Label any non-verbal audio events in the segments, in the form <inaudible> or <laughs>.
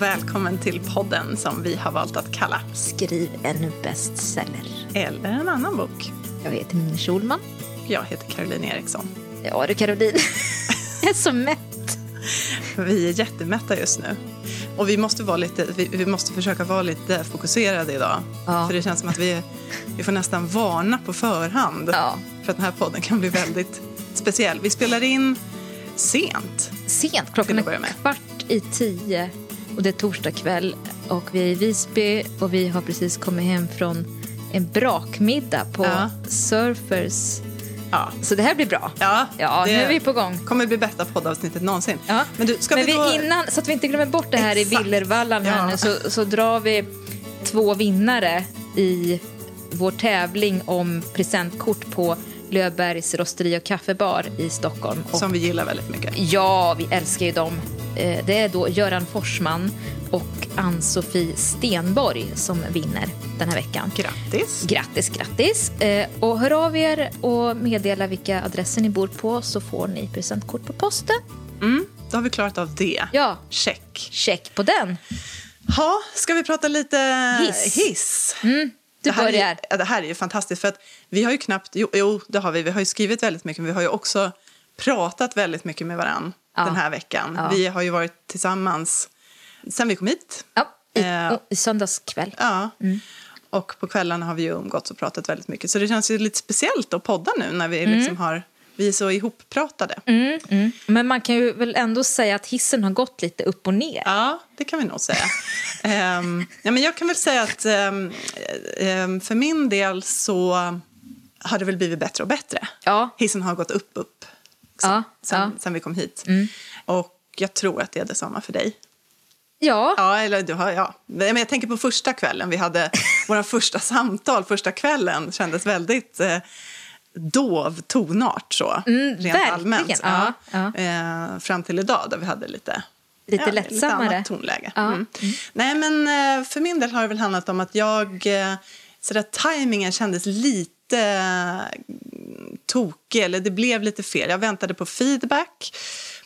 och välkommen till podden som vi har valt att kalla Skriv en bestseller. Eller en annan bok. Jag heter Minna Schulman. Jag heter Caroline Eriksson. Ja du Caroline, <laughs> jag är så mätt. Vi är jättemätta just nu. Och vi måste, vara lite, vi, vi måste försöka vara lite fokuserade idag. Ja. För det känns som att vi, vi får nästan varna på förhand. Ja. För att den här podden kan bli väldigt speciell. Vi spelar in sent. Sent, klockan är kvart i tio och det är torsdag kväll och vi är i Visby och vi har precis kommit hem från en brakmiddag på Ja. Surfers. Ja, Så det här blir bra. ja, Ja, nu är vi på gång. kommer bli bästa poddavsnittet någonsin. Ja. Men du, ska Men vi då... innan, så att vi inte glömmer bort det här Exakt. i Villervallan här nu, så, så drar vi två vinnare i vår tävling om presentkort på Löfbergs rosteri och kaffebar i Stockholm. Och Som vi gillar väldigt mycket. Ja, vi älskar ju dem. Eh, Det är då Göran Forsman och Ann-Sofie Stenborg som vinner den här veckan. Grattis! Grattis, grattis! Eh, Och hör av er och meddela vilka adresser ni bor på så får ni presentkort på posten. Mm, då har vi klarat av det. Ja, Check. check på den. Ha, ska vi prata lite Hiss. hiss? Mm, det, här börjar. Är, det här är ju fantastiskt för att vi har ju knappt, jo, jo det har vi, vi har ju skrivit väldigt mycket men vi har ju också pratat väldigt mycket med varann Ja. den här veckan. Ja. Vi har ju varit tillsammans sen vi kom hit. Ja, i, Eh. i söndags kväll. Ja. Och på kvällarna har vi ju umgåtts och pratat väldigt mycket. Så det känns ju lite speciellt att podda nu när vi liksom har, vi är så ihoppratade. Mm, mm. Men man kan ju väl ändå säga att hissen har gått lite upp och ner. Ja, det kan vi nog säga. <laughs> Ehm, ja, men jag kan väl säga att ehm, ehm, för min del så har det väl blivit bättre och bättre. Ja. Hissen har gått upp, upp sen, Ja, sen, ja. Mm. sen vi kom hit. Och jag tror att det är detsamma för dig. Ja, Ja, eller du har, ja. Men jag tänker på första kvällen. Vi hade <laughs> våra första samtal första kvällen. kändes väldigt eh, dov tonart så. Mm, rent verkligen. allmänt. Ja, Eh, fram till idag där vi hade lite Lite ja, lättsammare. Lite annat tonläge. Ja. Mm. Nej, men eh, för min del har det väl handlat om att jag... Eh, så där, tajmingen kändes lite eh, tokig, eller det blev lite fel. Jag väntade på feedback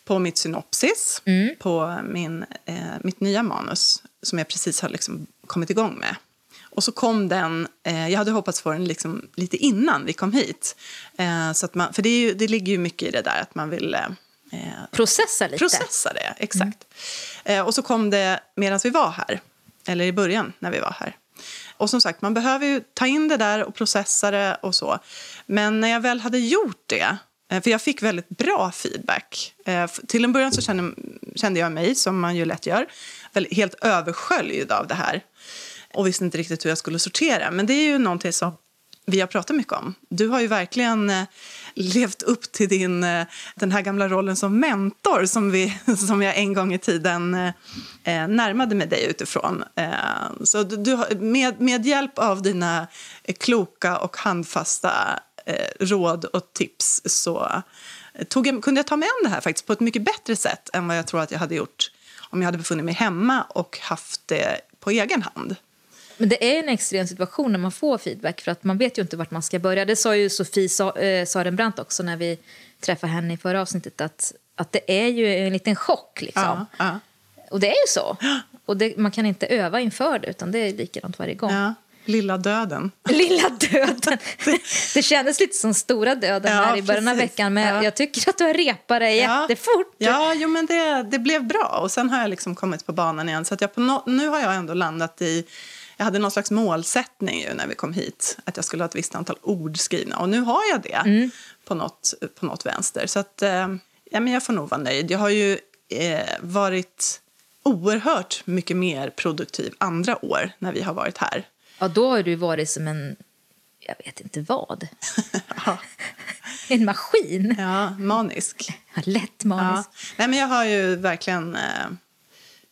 på mitt synopsis, Mm. på min, eh, mitt nya manus som jag precis har liksom kommit igång med. Och så kom den, eh, jag hade hoppats få den liksom lite innan vi kom hit. Eh, så att man, för det, ju, det ligger ju mycket i det där att man vill eh, processa lite. processa det. Exakt. Eh, och så kom det medan vi var här, eller i början när vi var här. Och som sagt, man behöver ju ta in det där och processa det och så. Men när jag väl hade gjort det, eh, för jag fick väldigt bra feedback. Eh, till en början så kände, kände jag mig, som man ju lätt gör, helt översköljd av det här. Och visste inte riktigt hur jag skulle sortera. Men det är ju någonting som vi har pratat mycket om. Du har ju verkligen eh, levt upp till din, eh, den här gamla rollen som mentor som, vi, <laughs> som jag en gång i tiden eh, närmade mig dig utifrån. Så du, med, med hjälp av dina kloka och handfasta råd och tips så tog jag, kunde jag ta mig an det här faktiskt på ett mycket bättre sätt än vad jag tror att jag hade gjort om jag hade befunnit mig hemma och haft det på egen hand. Men det är en extrem situation när man får feedback för att man vet ju inte vart man ska börja. Det sa ju Sofie Sa- eh, Sarenbrant också när vi träffade henne i förra avsnittet att, att det är ju en liten chock liksom. Ja, ja. Och det är ju så. Och det, man kan inte öva inför det utan det är likadant varje gång. Ja, lilla döden. <laughs> Lilla döden. Det kändes lite som stora döden Ja, här i början av veckan men Ja. jag tycker att du har repat dig Ja. jättefort. Ja, jo, men det, det blev bra. Och sen har jag liksom kommit på banan igen. Så att jag på no, nu har jag ändå landat i... Jag hade någon slags målsättning ju när vi kom hit. Att jag skulle ha ett visst antal ord skrivna. Och nu har jag det Mm. på, något, på något vänster. Så att, eh, ja, men jag får nog vara nöjd. Jag har ju eh, varit oerhört mycket mer produktiv andra år när vi har varit här. Ja, då har du varit som en, jag vet inte vad, <laughs> Ja, en maskin. ja manisk. Ja, lätt Ja. manisk. Nej, men jag har ju verkligen... Eh,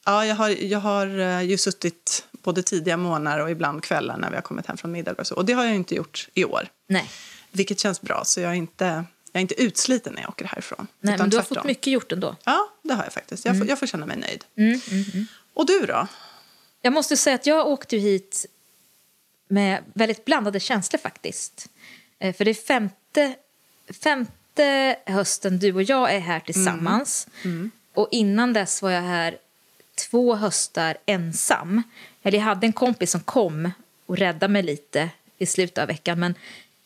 ja, jag har, jag har eh, ju suttit både tidiga morgnar och ibland kvällar när vi har kommit hem från middag. Och, så. och det har jag inte gjort i år. Nej, Vilket känns bra, så jag är inte, jag är inte utsliten när jag åker härifrån. Nej men du har tvärtom. fått mycket gjort ändå. Ja, det har jag faktiskt. Jag, får, jag får känna mig nöjd. Mm, mm, mm. Och du då? Jag måste säga att jag åkte hit med väldigt blandade känslor faktiskt. Eh, För det är femte, femte hösten du och jag är här tillsammans. Och innan dess var jag här två höstar ensam. Eller jag hade en kompis som kom och räddade mig lite i slutet av veckan. Men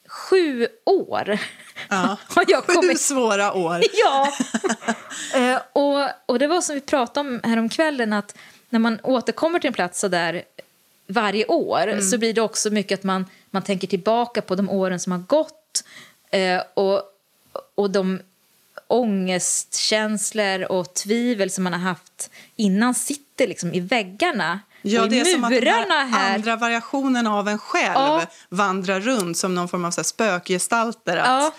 sju år Ja. <laughs> har jag Sju kommit svåra år. <laughs> Ja! <laughs> eh, och, och det var som vi pratade om häromkvällen att när man återkommer till en plats så där varje år så blir det också mycket att man, man tänker tillbaka på de åren som har gått eh, och, och de ångestkänslor och tvivel som man har haft innan sitter liksom i väggarna Ja, och det är som att den här, här. andra variationen av en själv Ja. vandrar runt som någon form av så här spökgestalter. Att, Ja.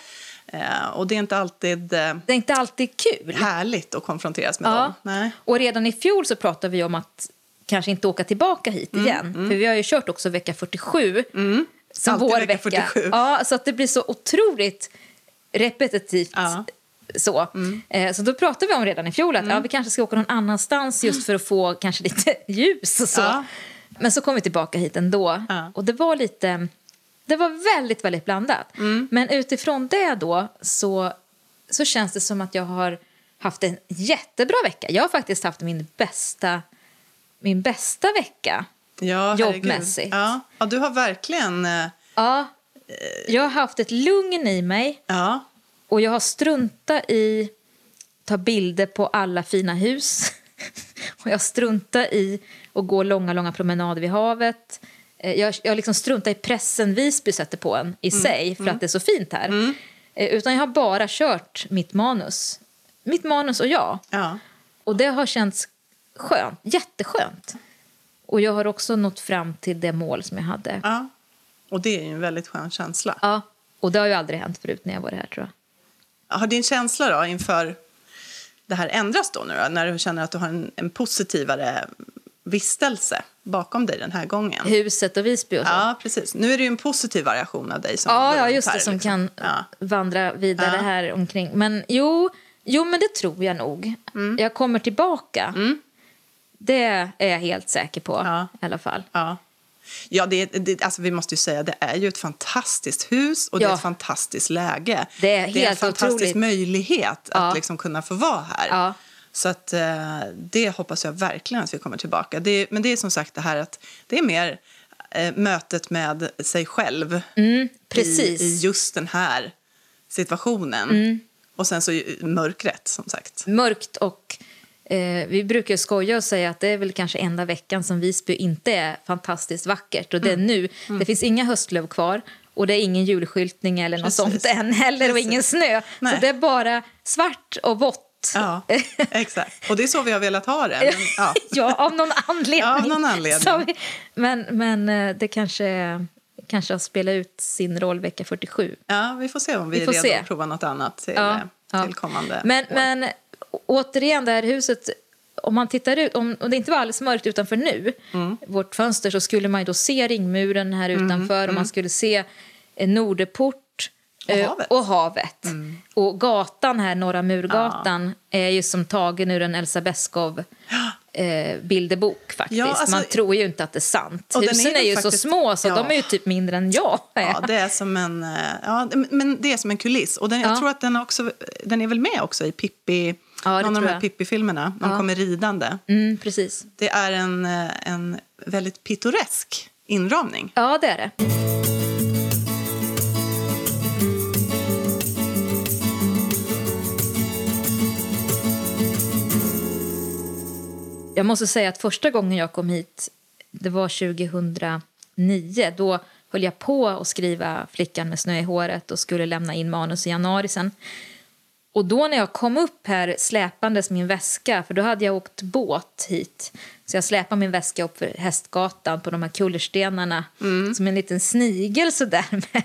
eh, och det är inte alltid eh, Det är inte alltid kul. härligt att konfronteras med Ja. dem. Nej. Och redan i fjol så pratade vi om att kanske inte åka tillbaka hit Mm, igen. För vi har ju kört också vecka 47 som Alltid vår vecka vecka. 47. Ja, så att det blir så otroligt repetitivt. Ja. Så. Eh, så då pratade vi om redan i fjol att ja, vi kanske ska åka någon annanstans just för att få kanske lite <laughs> ljus och så. Ja. Men så kom vi tillbaka hit ändå. Ja. Och det var lite... Det var väldigt, väldigt blandat. Men utifrån det då så, så känns det som att jag har haft en jättebra vecka. Jag har faktiskt haft min bästa, min bästa vecka. Ja. Jobbmässigt. Ja. ja, du har verkligen... Eh, Ja, jag har haft ett lugn i mig ja. Och jag har struntat i ta bilder på alla fina hus. <laughs> och jag struntar i att gå långa, långa promenader vid havet. Eh, Jag, jag liksom struntar i pressen Visby sätter på en i sig för att det är så fint här. Eh, Utan jag har bara kört mitt manus. Mitt manus och jag. ja. Och det har känts skönt, jätteskönt. Och jag har också nått fram till det mål som jag hade. ja. Och det är ju en väldigt skön känsla. Ja, och det har ju aldrig hänt förut när jag var här tror jag. Har din känsla då inför det här ändras då nu då, när du känner att du har en, en positivare vistelse bakom dig den här gången? Huset och Visby och så. Ja, precis. Nu är det ju en positiv variation av dig som Ja, ja just det, här, som liksom. kan Ja. vandra vidare Ja. här omkring. Men jo, jo, men det tror jag nog. Mm. Jag kommer tillbaka. Det är jag helt säker på Ja. i alla fall. Ja. Ja, det, det, alltså vi måste ju säga det är ju ett fantastiskt hus och det är Ja. ett fantastiskt läge. Det är en helt fantastisk otroligt. möjlighet Ja. att liksom kunna få vara här. Ja. Så att, eh, det hoppas jag verkligen att vi kommer tillbaka. Det, men det är som sagt det här att det är mer eh, mötet med sig själv Mm, precis. I, i just den här situationen. Mm. Och sen så mörkret, som sagt. Mörkt och eh, vi brukar skoja och säga att det är väl kanske enda veckan som Visby inte är fantastiskt vackert. Och det är Mm. nu. Det finns inga höstlöv kvar och det är ingen julskyltning eller något Precis. sånt än heller och ingen snö. Nej. Så det är bara svart och vått. Ja, exakt. Och det är så vi har velat ha det. Men, ja. <laughs> <laughs> ja, av någon anledning. Ja, av någon anledning. Vi, men, men eh, det kanske, kanske har spelat ut sin roll vecka 47. Ja, vi får se om vi, Vi är redo se. att prova något annat till, Ja, eh, till kommande Men, år. men återigen, det här huset, om man tittar ut, om, om det inte var alldeles mörkt utanför nu, Mm. vårt fönster, så skulle man ju då se ringmuren här utanför och man skulle se eh, Norderport Och eh, havet. Mm. och havet. Och gatan här, Norra Murgatan, är ju som tagen ur en Elsa Beskow eh, bilderbok faktiskt. Ja, alltså- man tror ju inte att det är sant. Är Husen är, väl ju faktiskt- så små så ja. de är ju typ mindre än jag är. Ja, det är som en, eh, ja, men det är som en kuliss. Och den, Ja. jag tror att den, är också, den är väl med också i Pippi, Ja, någon av de här. Pippi-filmerna. De Ja. kommer ridande. Mm, precis. Det är en, eh, en väldigt pittoresk inramning. Ja, det är det. Jag måste säga att första gången jag kom hit, det var 2009. Då höll jag på att skriva Flickan med snö i håret och skulle lämna in manus i januari sen. Och då när jag kom upp här släpandes min väska, för då hade jag åkt båt hit. Så jag släpade min väska upp för Hästgatan på de här kullerstenarna som en liten snigel sådär <laughs> med,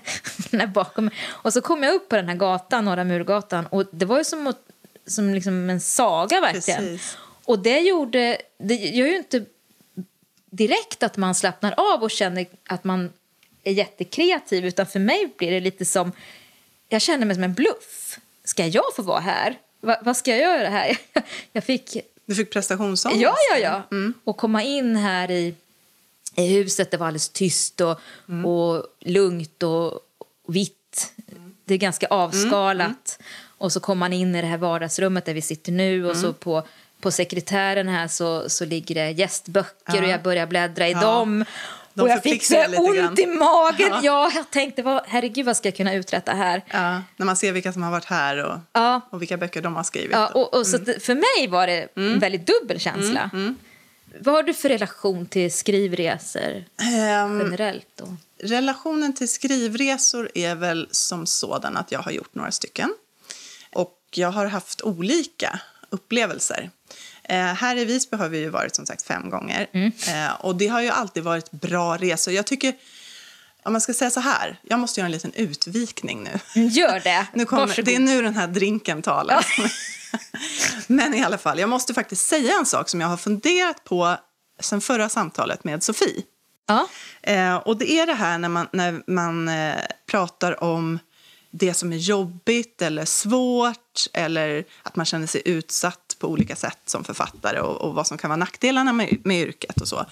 med bakom. Och så kom jag upp på den här gatan, Norra Murgatan, och det var ju som, som liksom en saga verkligen. Precis. Och det gjorde, det gör ju inte direkt att man slappnar av och känner att man är jättekreativ, utan för mig blir det lite som, jag känner mig som en bluff. Ska jag få vara här? Va, vad ska jag göra här? <laughs> Jag fick Du fick prestationsångest. Ja, ja, ja. Och komma in här i, i huset, det var alldeles tyst och, och lugnt och, och vitt. Det är ganska avskalat. Och så kom man in i det här vardagsrummet där vi sitter nu och så på på sekretären här så, så ligger det gästböcker Ja. och jag börjar bläddra i Ja. dem. Och jag fick så ont i magen. Ja. Ja. jag tänkte, vad, herregud vad ska jag kunna uträtta här? Ja, när man ser vilka som har varit här och, Ja. och vilka böcker de har skrivit. Ja, och, och så Mm. att för mig var det en väldigt dubbel känsla. Vad har du för relation till skrivresor Ehm, generellt? Då? Relationen till skrivresor är väl som sådan att jag har gjort några stycken. Och jag har haft olika upplevelser. Eh, här i Visby har vi ju varit som sagt fem gånger. Eh, och det har ju alltid varit bra resor. Jag tycker, om man ska säga så här, jag måste göra en liten utvikning nu. Mm, Gör det. <laughs> Nu kommer, det är nu den här drinken talar. <laughs> Men i alla fall, jag måste faktiskt säga en sak som jag har funderat på sen förra samtalet med Sofie. Ja. Eh, och det är det här när man, när man eh, pratar om det som är jobbigt eller svårt eller att man känner sig utsatt på olika sätt som författare och, och vad som kan vara nackdelarna med, med yrket och så.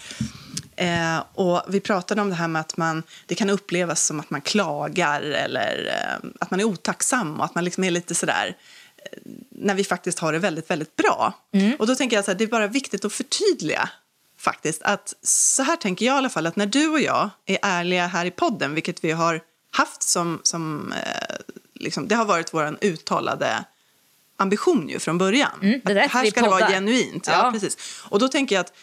Eh, och vi pratade om det här med att man, det kan upplevas som att man klagar eller eh, att man är otacksam och att man liksom är lite sådär eh, när vi faktiskt har det väldigt, väldigt bra. Och då tänker jag att det är bara viktigt att förtydliga faktiskt att så här tänker jag i alla fall att när du och jag är ärliga här i podden, vilket vi har haft som, som eh, liksom, det har varit vår uttalade ambition ju från början. Mm, det här ska det vara genuint. Ja. Ja. precis. Och då tänker jag att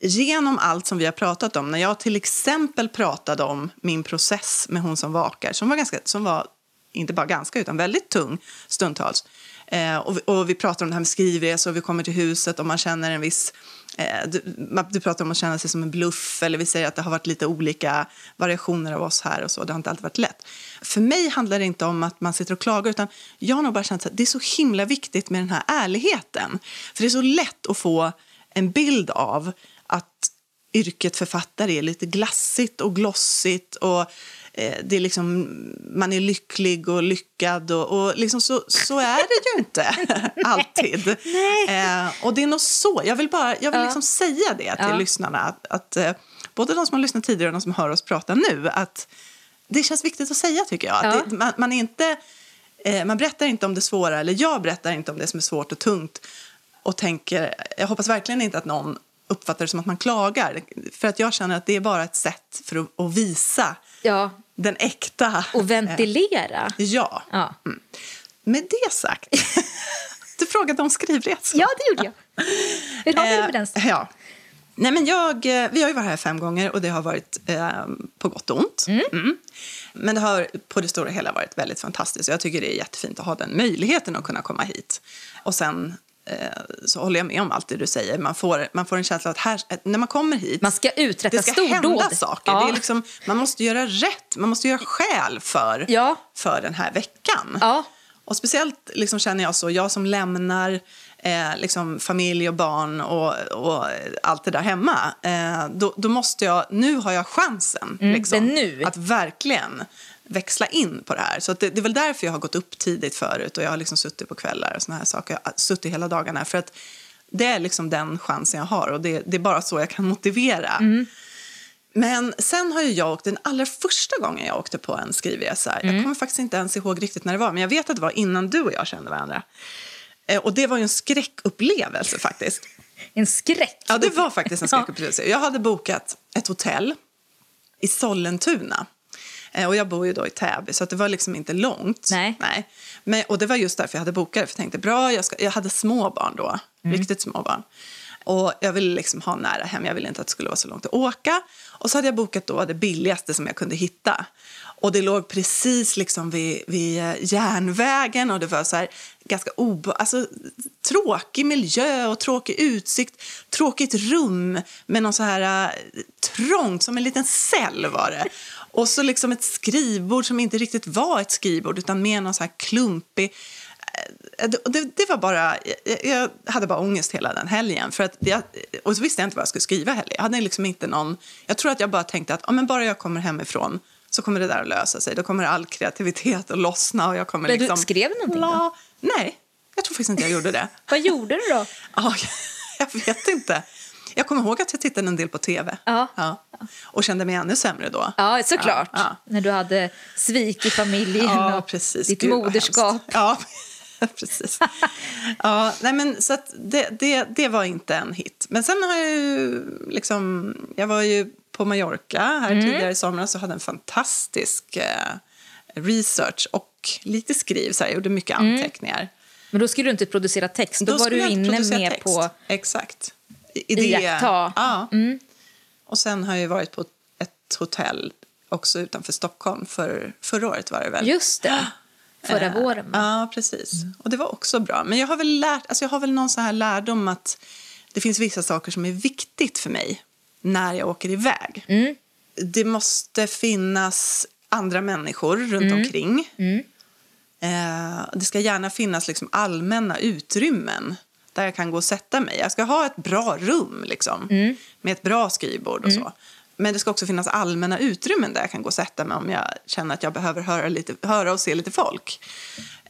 genom allt som vi har pratat om, när jag till exempel pratade om min process med hon som vakar, som var, ganska, som var inte bara ganska, utan väldigt tung stundtals. Eh, och, vi, och vi pratar om det här med skrivresor, och vi kommer till huset och man känner en viss... Eh, du, man- du pratar om att känna sig som en bluff, eller vi säger att det har varit lite olika variationer av oss här och så. Det har inte alltid varit lätt. För mig handlar det inte om att man sitter och klagar, utan jag har nog bara känt att det är så himla viktigt med den här ärligheten. För det är så lätt att få en bild av att yrket författare är lite glassigt och glossigt och det är liksom, man är lycklig och lyckad och, och liksom så, så är det ju inte <laughs> alltid. Eh, och det är nog så, jag vill bara jag vill Ja. liksom säga det till Ja. lyssnarna att, att eh, både de som har lyssnat tidigare och de som hör oss prata nu att det känns viktigt att säga tycker jag. Att Ja. det, man, man är inte Eh, man berättar inte om det svåra, eller jag berättar inte om det som är svårt och tungt. Och tänker, jag hoppas verkligen inte att någon uppfattar det som att man klagar. För att jag känner att det är bara ett sätt för att, att visa ja, den äkta... och ventilera. Eh, ja. Ja. Med det sagt. <laughs> du frågade om skrivresor. ja, det gjorde jag. Hur har vi det med den? Eh, ja. Nej, men jag, eh, vi har ju varit här fem gånger och det har varit eh, på gott och ont. Mm. Men det har på det stora hela varit väldigt fantastiskt. Jag tycker det är jättefint att ha den möjligheten att kunna komma hit. Och sen eh, så håller jag med om allt det du säger. Man får, man får en känsla att här, när man kommer hit Man ska uträtta det ska stordåd. hända saker. Ja. Det är liksom, man måste göra rätt, man måste göra skäl för, Ja. för den här veckan. Ja. Och speciellt liksom känner jag så, jag som lämnar eh, liksom familj och barn och, och allt det där hemma. Eh, då, då måste jag, nu har jag chansen liksom, Mm, nu. att verkligen växla in på det här. Så det, det är väl därför jag har gått upp tidigt förut och jag har liksom suttit på kvällar och såna här saker. Jag har suttit hela dagarna för att det är liksom den chansen jag har och det, det är bara så jag kan motivera. Mm. Men sen har ju jag åkt den allra första gången jag åkte på en skrivresa. Mm. Jag kommer faktiskt inte ens ihåg riktigt när det var, men jag vet att det var innan du och jag kände varandra. Eh, Och det var en skräckupplevelse faktiskt. En skräck. Ja, det var faktiskt en <laughs> skräckupplevelse. Jag hade bokat ett hotell i Sollentuna. Eh, Och jag bor ju då i Täby, så det var liksom inte långt. Nej. Nej. Men, och det var just därför jag hade bokat det, för jag tänkte bra, jag, ska, jag hade små barn då, riktigt små barn. Och jag ville liksom ha nära hem, jag ville inte att det skulle vara så långt att åka. Och så hade jag bokat då det billigaste som jag kunde hitta. Och det låg precis liksom vid, vid eh, järnvägen och det var så här ganska obe- alltså, tråkig miljö och tråkig utsikt. Tråkigt rum med någon så här äh, trångt, som en liten cell var det. Och så liksom ett skrivbord som inte riktigt var ett skrivbord utan mer någon så här klumpig Eh, det, det, var bara, jag, jag hade bara ångest hela den helgen. För att jag, och så visste jag inte vad jag skulle skriva heller. Jag, hade liksom inte någon, jag tror att jag bara tänkte att ja, men bara jag kommer hemifrån så kommer det där att lösa sig. Då kommer all kreativitet att lossna. Och jag kommer Men du liksom, skrev någonting då? Nej, jag tror faktiskt inte jag gjorde det. Vad gjorde du då? <laughs> Ja, jag vet inte. Jag kommer ihåg att jag tittade en del på tv. Ja. Och kände mig ännu sämre då. Ja, såklart. Ja, När du hade svik i familjen ja och precis. ditt Gud, moderskap. Ja. <laughs> Precis. Ja, nej men, så det, det, det var inte en hit. Men sen har jag ju liksom... Jag var ju på Mallorca här tidigare i somras och hade en fantastisk eh, research och lite skriv. Så här, jag gjorde mycket anteckningar. Men då skulle du inte producera text, då, var skulle du inne mer text. på Exakt. I, i det. iaktta. Ja. Och sen har jag varit på ett hotell också utanför Stockholm för förra året var det väl? Just det, <gasps> förra Eh, våren. Ja, precis. Och det var också bra. Men jag har väl lärt, alltså jag har väl någon så här lärdom att det finns vissa saker som är viktigt för mig när jag åker iväg. Mm. Det måste finnas andra människor runt omkring. Eh, det ska gärna finnas liksom allmänna utrymmen där jag kan gå och sätta mig. Jag ska ha ett bra rum liksom, med ett bra skrivbord och så. Men det ska också finnas allmänna utrymmen där jag kan gå och sätta mig om jag känner att jag behöver höra, lite, höra och se lite folk.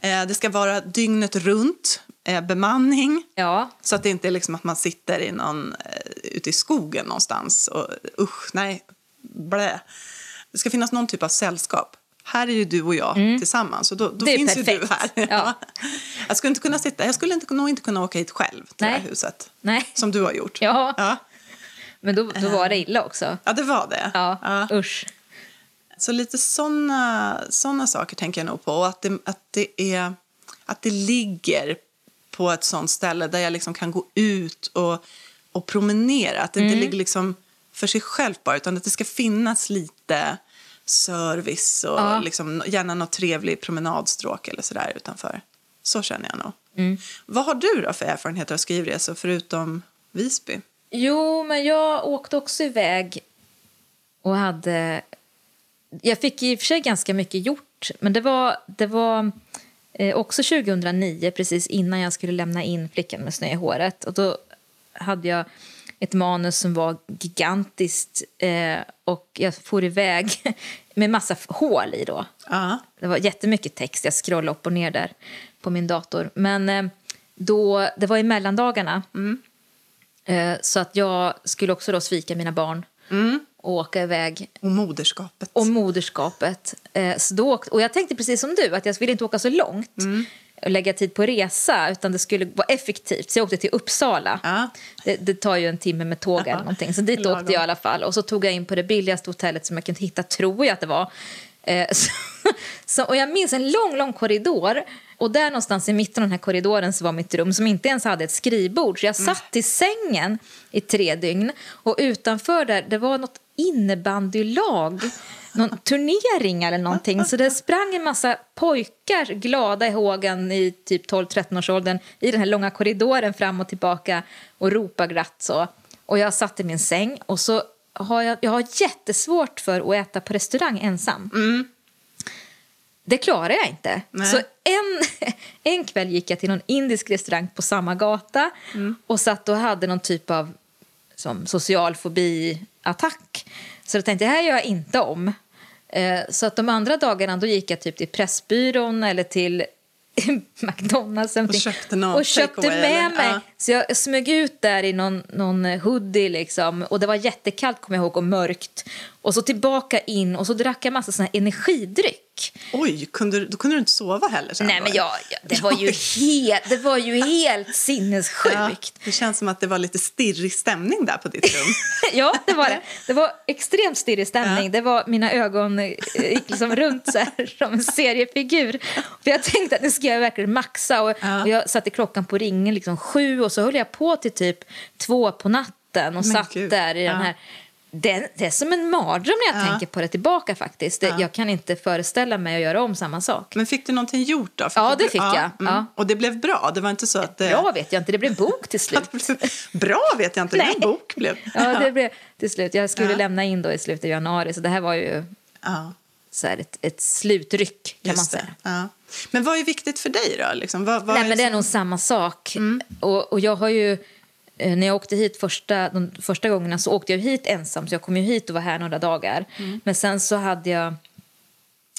Eh, det ska vara dygnet runt, eh, bemanning. Ja, Så att det inte är liksom att man sitter i någon, eh, ute i skogen någonstans och usch, nej, blä. Det ska finnas någon typ av sällskap. Här är ju du och jag tillsammans och då, då Mm. Det finns ju du perfekt. här. Ja. <laughs> Jag skulle inte kunna sitta, jag skulle inte, nog inte kunna åka hit själv till det Nej. här huset. Nej. Som du har gjort. Ja. Ja, men då, då var det illa också. ja det var det. Ja, Ja. usch. Så lite såna, såna saker tänker jag nog på. Och att det, att, det är, att det ligger på ett sånt ställe där jag liksom kan gå ut och, och promenera. Att det Mm. inte ligger liksom för sig själv bara, utan att det ska finnas lite service och Ja. liksom, gärna något trevlig promenadstråk eller sådär utanför. Så känner jag nog. Mm. Vad har du då för erfarenheter av skrivresor förutom Visby? Jo, men jag åkte också iväg och hade... Jag fick i och för sig ganska mycket gjort, men det var, det var eh, också 2009, precis innan jag skulle lämna in Flickan med snö i håret. Och då hade jag ett manus som var gigantiskt eh, och jag for iväg <laughs> med massa hål i då. Ja. Det var jättemycket text, jag scrollade upp och ner där på min dator. Men eh, då, det var i mellandagarna. Eh, så att jag skulle också då svika mina barn och åka iväg. Och moderskapet. Och moderskapet. Eh, så då, och jag tänkte precis som du, att jag ville inte åka så långt och lägga tid på resa, utan det skulle vara effektivt. Så jag åkte till Uppsala. Ja. Det, det tar ju en timme med tåg eller någonting. Så dit Lagom. åkte jag i alla fall. Och så tog jag in på det billigaste hotellet som jag kunde hitta, tror jag att det var. Eh, <laughs> så, så, och jag minns en lång, lång korridor. Och där någonstans i mitten av den här korridoren så var mitt rum som inte ens hade ett skrivbord. Så jag satt i sängen i tre dygn. Och utanför där, det var något innebandylag. Någon turnering eller någonting. Så det sprang en massa pojkar glada i hågen i typ 12-13-årsåldern i den här långa korridoren fram och tillbaka och ropade glatt så. Och jag satt i min säng och så har jag, jag har jättesvårt för att äta på restaurang ensam. Det klarar jag inte. Nej. Så en, <laughs> en kväll gick jag till någon indisk restaurang på samma gata och satt och hade någon typ av som social fobi-attack. Så då tänkte jag, det här gör jag inte om. Eh, så att de andra dagarna då gick jag typ till Pressbyrån eller till <laughs> McDonalds någonting. köpte någon och köpte med eller? mig. Ja. Så jag smög ut där i någon, någon hoodie liksom. Och det var jättekallt kommer jag ihåg och mörkt. Och så tillbaka in och så drack jag massa sån här energidryck. Oj, kunde, då kunde du inte sova heller sen Nej men jag, jag, det, var ju <laughs> helt, det var ju helt sinnessjukt. Ja, det känns som att det var lite stirrig stämning där på ditt rum. <laughs> Ja, det var det. <laughs> Det var extremt stirrig stämning. Ja. Det var, mina ögon eh, gick liksom runt så här, som en seriefigur. För jag tänkte att nu ska jag verkligen maxa. Och, Ja. och jag satte klockan på ringen liksom sju och så höll jag på till typ två på natten och Men satt gud. där i den här... Det, det är som en mardröm när jag Ja. tänker på det tillbaka faktiskt. Det, Jag kan inte föreställa mig att göra om samma sak. Men fick du någonting gjort då? Fick Ja, det fick jag. Ja. Och det blev bra? Det var inte så att det... Bra vet jag inte, det blev bok till <laughs> slut. Blev... Bra vet jag inte, det en bok blev. Ja, det blev till slut. Jag skulle Ja. lämna in då i slutet av januari, så det här var ju Ja, så här ett, ett slutryck kan man just säga. det. Ja. Men vad är viktigt för dig då? Liksom? Vad, vad Nej, men det är nog samma sak. Mm. Och, och jag har ju, eh, när jag åkte hit första, de första gångerna så åkte jag hit ensam, så jag kom ju hit och var här några dagar. Mm. Men sen så hade jag,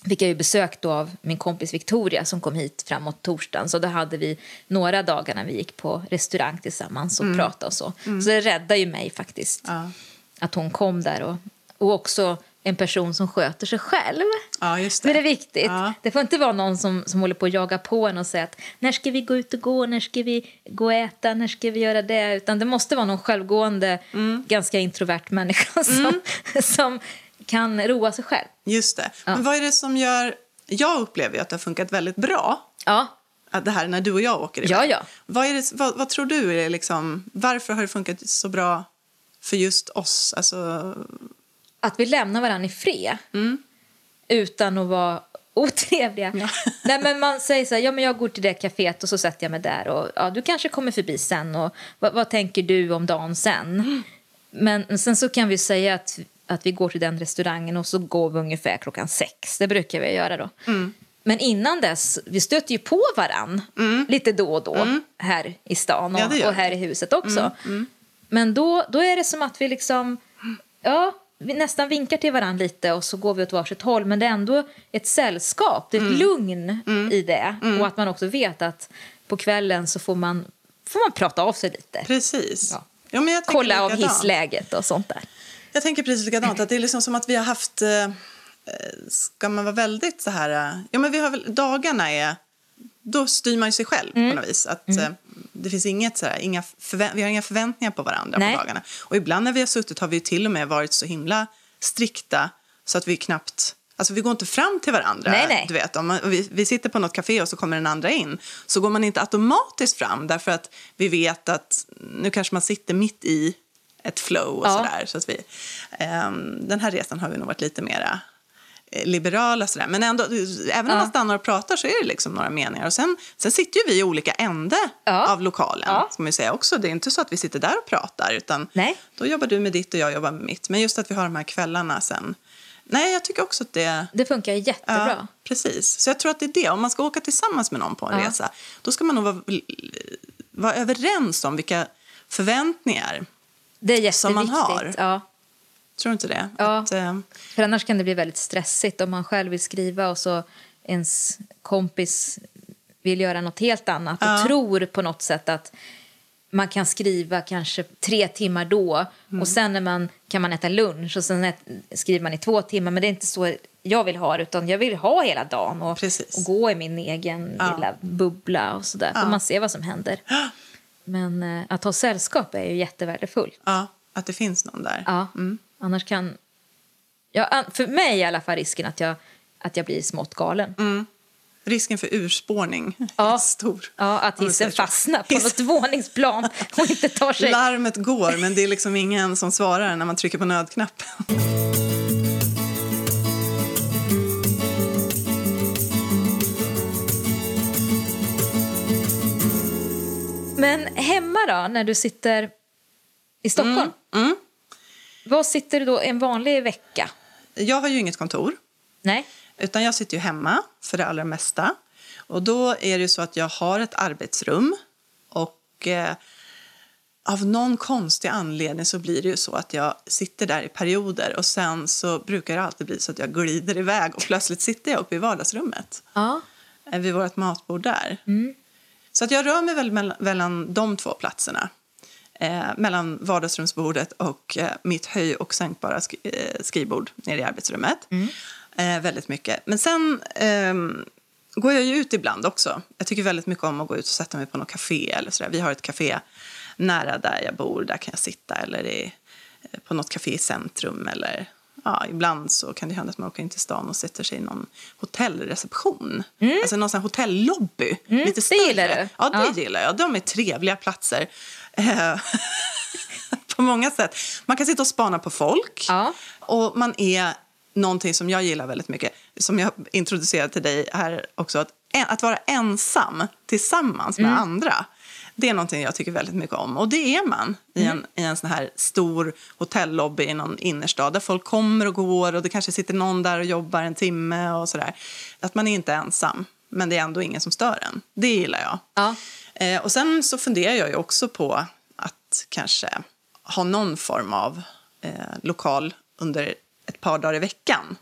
fick jag ju besök då av min kompis Victoria som kom hit framåt torsdagen. Så då hade vi några dagar när vi gick på restaurang tillsammans och pratade och så. Så det räddade ju mig faktiskt Mm. Ja. att hon kom där. Och, och också en person som sköter sig själv. Ja, just Det det. är viktigt. Ja. Det får inte vara någon som, som håller på att jaga på en och säga att när ska vi gå ut och gå, när ska vi gå och äta, när ska vi göra det? Utan det måste vara någon självgående, Mm. ganska introvert människa <laughs> som, som kan roa sig själv. Just det. Men vad är det som gör... Jag upplever ju att det har funkat väldigt bra. Ja, Att det här när du och jag åker iväg. Ja, ja. Vad, är det, vad, vad tror du är liksom... Varför har det funkat så bra för just oss? Alltså, att vi lämnar varandra i fred Mm. utan att vara <laughs> otrevliga. Ja. Nej, men man säger så här, ja, men jag går till det kaféet och så sätter jag mig där. Och, ja, du kanske kommer förbi sen. Och, vad, vad tänker du om dagen sen? Mm. Men sen så kan vi säga att, att vi går till den restaurangen och så går vi ungefär klockan sex. Det brukar vi göra då. Mm. Men innan dess, vi stöter ju på varann lite då och då här i stan och, Mm. Ja, och här. Mm. i huset också. Men då, då är det som att vi liksom, ja, vi nästan vinkar till varandra lite och så går vi åt varsitt håll. Men det är ändå ett sällskap, det är ett Mm. lugn i det. Och att man också vet att på kvällen så får man, får man prata av sig lite. precis. Ja. Ja, men jag Kolla av hissläget och sånt där. Jag tänker precis likadant. Att det är liksom som att vi har haft... Eh, eh, ska man vara väldigt så här... Eh, ja, men vi har väl, dagarna är... Då styr man ju sig själv Mm. på något vis. Att, eh, det finns inget så här, inga vi har inga förväntningar på varandra Nej. på dagarna. Och ibland när vi har suttit har vi till och med varit så himla strikta så att vi knappt... Alltså vi går inte fram till varandra. Nej, nej. Du vet, om man, vi, vi sitter på något café och så kommer den andra in. Så går man inte automatiskt fram därför att vi vet att nu kanske man sitter mitt i ett flow och Ja. sådär. Så att vi, ehm, den här resan har vi nog varit lite mera liberala sådär. Men ändå, även om man stannar och pratar så är det liksom några meningar. Och sen, sen sitter ju vi i olika ände Ja. av lokalen. Ja. Ju säga också. Det är inte så att vi sitter där och pratar. Utan Nej. då jobbar du med ditt och jag jobbar med mitt. Men just att vi har de här kvällarna sen. Nej, jag tycker också att det... Det funkar jättebra. Ja, precis. Så jag tror att det är det. Om man ska åka tillsammans med någon på en Ja. resa, då ska man nog vara, vara överens om vilka förväntningar. Som man har. Ja. Tror du inte det? Ja. Att, eh, För annars kan det bli väldigt stressigt om man själv vill skriva och så ens kompis vill göra något helt annat och Ja. tror på något sätt att man kan skriva kanske tre timmar då Mm. och sen när man, kan man äta lunch och sen skriver man i två timmar. Men det är inte så jag vill ha det, utan jag vill ha hela dagen och, och gå i min egen Ja. lilla bubbla och sådär. Ja. Får man se vad som händer. Men eh, att ha sällskap är ju jättevärdefullt. ja, att det finns någon där. Ja, annars kan... Ja, för mig är i alla fall risken att jag, att jag blir smått galen. Mm. Risken för urspårning Ja. är stor. Ja, att hissen fastnar på Hiss- något våningsplan och inte tar sig... Larmet går, men det är liksom ingen som svarar när man trycker på nödknappen. Men hemma då, när du sitter i Stockholm? Mm. Vad sitter du då en vanlig vecka? Jag har ju inget kontor, Nej? utan jag sitter ju hemma för det allra mesta. Och då är det så att jag har ett arbetsrum och eh, av någon konstig anledning så blir det ju så att jag sitter där i perioder och sen så brukar det alltid bli så att jag glider iväg och plötsligt sitter jag uppe i vardagsrummet Ja. eh, vid vårt matbord där. Så att jag rör mig väl mellan, mellan de två platserna. Eh, mellan vardagsrumsbordet och eh, mitt höj och sänkbara sk- eh, skrivbord nere i arbetsrummet. Eh, väldigt mycket. Men sen ehm, går jag ju ut ibland också. Jag tycker väldigt mycket om att gå ut och sätta mig på något café eller sådär. Vi har ett café nära där jag bor. Där kan jag sitta eller i, eh, på något café i centrum eller Ja, ibland så kan det hända att man åker in till stan och sätter sig i någon hotellreception. Alltså någon sån hotellobby. lite Mm. det större. gillar du. Ja, det Ja. gillar jag. De är trevliga platser. Eh, <laughs> på många sätt. Man kan sitta och spana på folk. Ja. Och man är någonting som jag gillar väldigt mycket, som jag introducerade till dig här också, att, att vara ensam tillsammans med andra. Det är någonting jag tycker väldigt mycket om. Och det är man i en, i en sån här stor hotellobby i någon innerstad där folk kommer och går och det kanske sitter någon där och jobbar en timme och sådär. Att man är inte ensam, men det är ändå ingen som stör en. Det gillar jag. Ja. Eh, och sen så funderar jag ju också på att kanske ha någon form av eh, lokal under ett par dagar i veckan.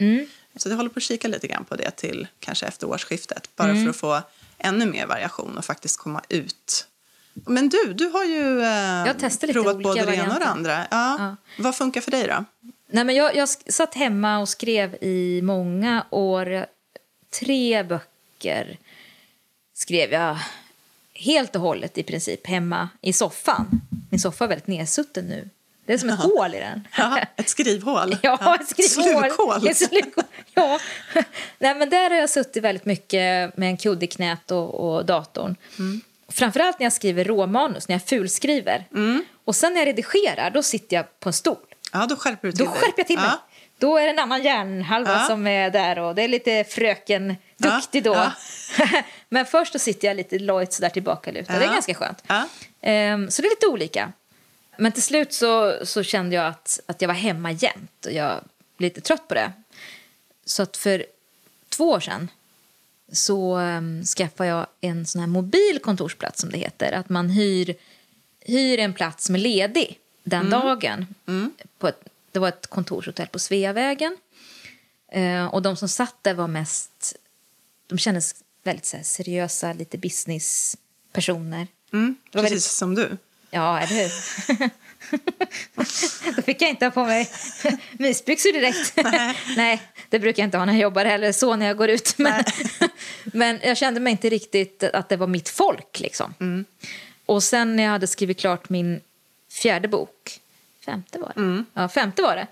Så jag håller på att kika lite grann på det till kanske efter årsskiftet. Bara för att få ännu mer variation och faktiskt komma ut. Men du, du har ju eh, provat både det ena och det andra. Ja. Ja. Vad funkar för dig då? Nej, men jag, jag satt hemma och skrev i många år. Tre böcker skrev jag helt och hållet i princip hemma i soffan. Min soffa är väldigt nedsutten nu. Det är som ett hål i den. Ja, ett skrivhål. <laughs> Ja, ett skrivhål. Slukhål. Ett slukhål. Ja. <laughs> Nej, men där har jag suttit väldigt mycket med en kudd i knät och, och datorn. Mm. Framförallt när jag skriver råmanus, när jag fulskriver. Mm. Och sen när jag redigerar, då sitter jag på en stol. Ja, då skärper du till Då dig. skärper jag till mig. Ja. Då är det en annan hjärnhalva Ja. som är där och det är lite fröken Ja, duktig då. ja. <laughs> Men först så sitter jag lite lojt sådär tillbakalutad. Det är Ja. ganska skönt. Ja. Ehm, så det är lite olika. Men till slut så, så kände jag att, att jag var hemma jämt och jag blev lite trött på det. Så att för två år sedan så um, skaffade jag en sån här mobil kontorsplats som det heter. Att man hyr, hyr en plats som är ledig den dagen. På ett, det var ett kontorshotell på Sveavägen. Eh, och de som satt där var mest... De kändes väldigt så här, seriösa, lite businesspersoner. Mm, precis väldigt- som du. Ja, eller hur? <laughs> Då fick jag inte ha på mig mysbyxor direkt. <laughs> Nej. det brukar jag inte ha när jag jobbar heller, så när jag går ut. Men, <laughs> men jag kände mig inte riktigt att det var mitt folk. Liksom. Och sen när jag hade skrivit klart min fjärde bok, femte var det, ja, femte var det.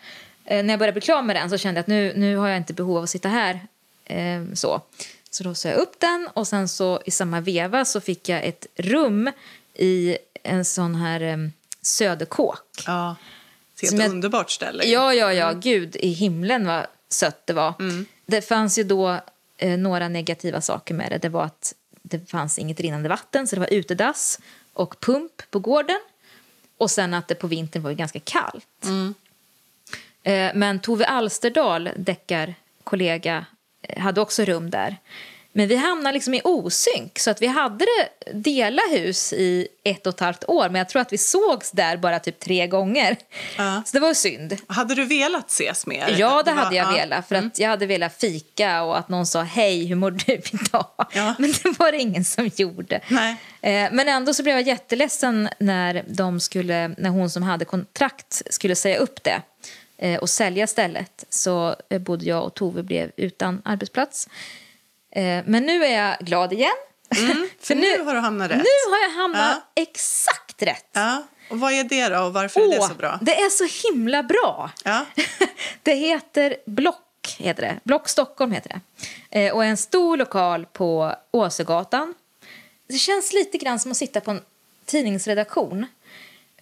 Eh, när jag började bli klar med den så kände jag att nu, nu har jag inte behov av att sitta här. Eh, så. Så då sa jag upp den och sen så i samma veva så fick jag ett rum i en sån här eh, söderkåk. Ja. Det är Som ett jag- underbart ställe. Ja, ja, ja. Gud i himlen vad sött det var. Det fanns ju då eh, några negativa saker med det. Det var att det fanns inget rinnande vatten, så det var utedass och pump på gården. Och sen att det på vintern var ganska kallt. Eh, men Tove Alsterdal, deckarkollega, hade också rum där. Men vi hamnade liksom i osynk, så att vi hade det, dela hus i ett och ett halvt år. Men jag tror att vi sågs där bara typ tre gånger. Ja. Så det var synd. Hade du velat ses mer? Ja, det hade jag ja. velat. För att jag hade velat fika och att någon sa hej, hur mår du idag? Ja. <laughs> Men det var det ingen som gjorde. Nej. Eh, Men ändå så blev jag jätteledsen när, de skulle, när hon som hade kontrakt skulle säga upp det eh, och sälja stället. Så eh, både jag och Tove blev utan arbetsplats. Eh, Men nu är jag glad igen. <laughs> För nu har du hamnat rätt. Nu har jag hamnat Ja. exakt rätt. Ja. Och vad är det då och varför är det Åh, så bra? det är så himla bra. Ja. <laughs> det heter Block, heter det. Block Stockholm heter det. Eh, och är en stor lokal på Åsögatan. Det känns lite grann som att sitta på en tidningsredaktion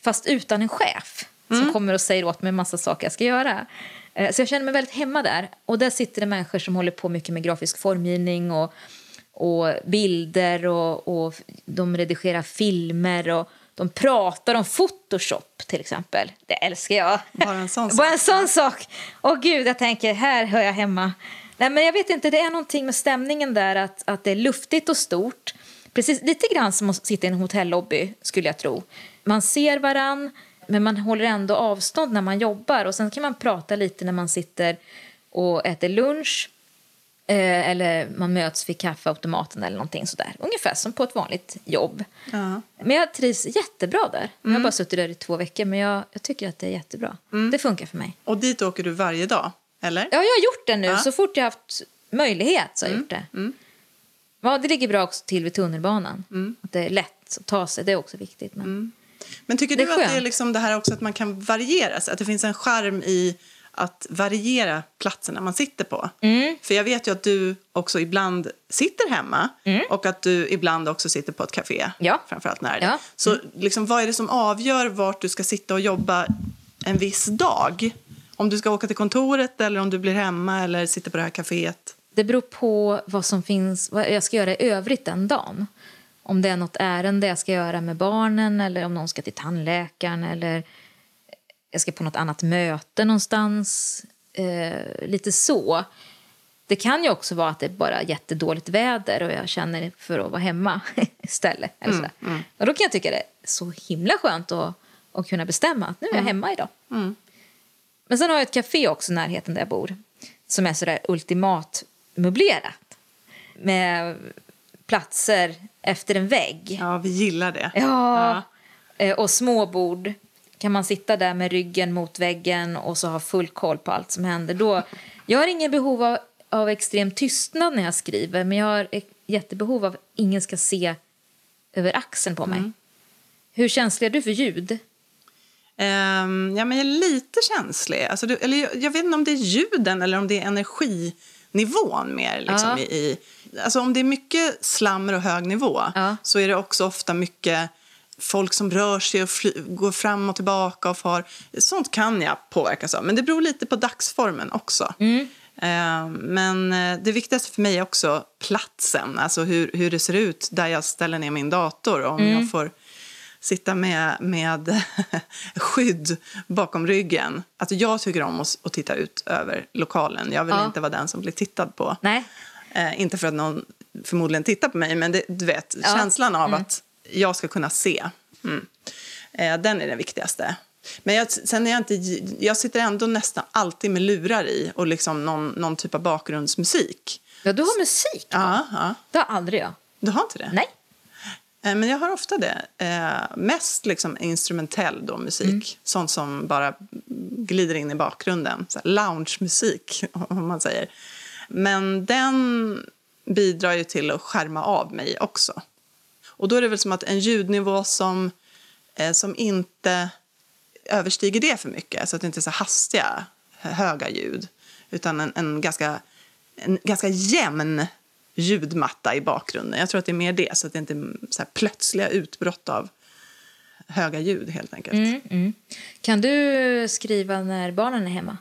fast utan en chef som kommer och säger åt mig en massa saker jag ska göra. Eh, så jag känner mig väldigt hemma där. Och där sitter det människor som håller på mycket med grafisk formgivning och, och bilder och, och de redigerar filmer och de pratar om Photoshop till exempel. Det älskar jag. Bara en sån <laughs> Bara sak. en sån sak. Åh gud, jag tänker, här hör jag hemma. Nej, men jag vet inte, det är någonting med stämningen där att, att det är luftigt och stort. Precis lite grann som att sitta i en hotellobby skulle jag tro. Man ser varann, men man håller ändå avstånd när man jobbar. Och sen kan man prata lite när man sitter och äter lunch. Eh, eller man möts vid kaffeautomaten eller någonting sådär. Ungefär som på ett vanligt jobb. Ja. Men jag trivs jättebra där. Jag har bara suttit där i två veckor, men jag, jag tycker att det är jättebra. Det funkar för mig. Och dit åker du varje dag, eller? Ja, jag har gjort det nu. Ja. Så fort jag har haft möjlighet så har jag gjort det. Ja, det ligger bra också till vid tunnelbanan. Att det är lätt att ta sig, det är också viktigt. Men... Men tycker du att det är liksom det här också att man kan variera sig? Att det finns en charm i att variera platserna man sitter på? Mm. För jag vet ju att du också ibland sitter hemma och att du ibland också sitter på ett café. Mm. Ja. Framförallt när det är det. Ja. Så liksom, vad är det som avgör vart du ska sitta och jobba en viss dag? Om du ska åka till kontoret eller om du blir hemma eller sitter på det här kaféet? Det beror på vad som finns, vad jag ska göra i övrigt den dagen. Om det är något ärende jag ska göra med barnen eller om någon ska till tandläkaren eller jag ska på något annat möte någonstans. Eh, lite så. Det kan ju också vara att det är bara jättedåligt väder och jag känner för att vara hemma <laughs> istället. Eller sådär. Och då kan jag tycka det är så himla skönt att, att kunna bestämma att nu är jag hemma idag. Men sen har jag ett café också i närheten där jag bor som är sådär ultimat möblerat. Med platser efter en vägg. Ja, vi gillar det. Ja. Eh, Och små bord. kan man sitta där med ryggen mot väggen och så ha full koll på allt som händer. Då, jag har ingen behov av, av extrem tystnad när jag skriver men jag har ett jättebehov av att ingen ska se över axeln på mig. Hur känslig är du för ljud? Ehm, ja, men jag är lite känslig. Alltså, du, eller jag, jag vet inte om det är ljuden eller om det är energinivån mer. Liksom, Ja. i, alltså, om det är mycket slammer och hög nivå Ja. så är det också ofta mycket folk som rör sig och fly, går fram och tillbaka. och far. Sånt kan jag påverkas av, men det beror lite på dagsformen också. Ehm, men eh, det viktigaste för mig är också platsen, alltså hur, hur det ser ut där jag ställer ner min dator. Om jag får sitta med, med <laughs> skydd bakom ryggen. Alltså jag tycker om att, att titta ut över lokalen. Jag vill Ja. inte vara den som blir tittad på. Nej. Eh, inte för att någon förmodligen tittar på mig, men det, du vet, Ja. känslan av att jag ska kunna se. Mm. Eh, den är den viktigaste. Men jag, sen är jag, inte, jag sitter ändå nästan alltid med lurar i och liksom någon, någon typ av bakgrundsmusik. Ja, du har musik. Ja, ja. Det har aldrig jag. Du har inte det? Nej. Eh, Men jag har ofta det. Eh, mest liksom instrumentell då, musik. Sånt som bara glider in i bakgrunden. Lounge-musik, <laughs> om man säger. Men den bidrar ju till att skärma av mig också. Och då är det väl som att en ljudnivå som, eh, som inte överstiger det för mycket. Så att det inte är så hastiga, höga ljud. Utan en, en, ganska, en ganska jämn ljudmatta i bakgrunden. Jag tror att det är mer det, så att det inte är så plötsliga utbrott av höga ljud helt enkelt. Mm. Kan du skriva när barnen är hemma?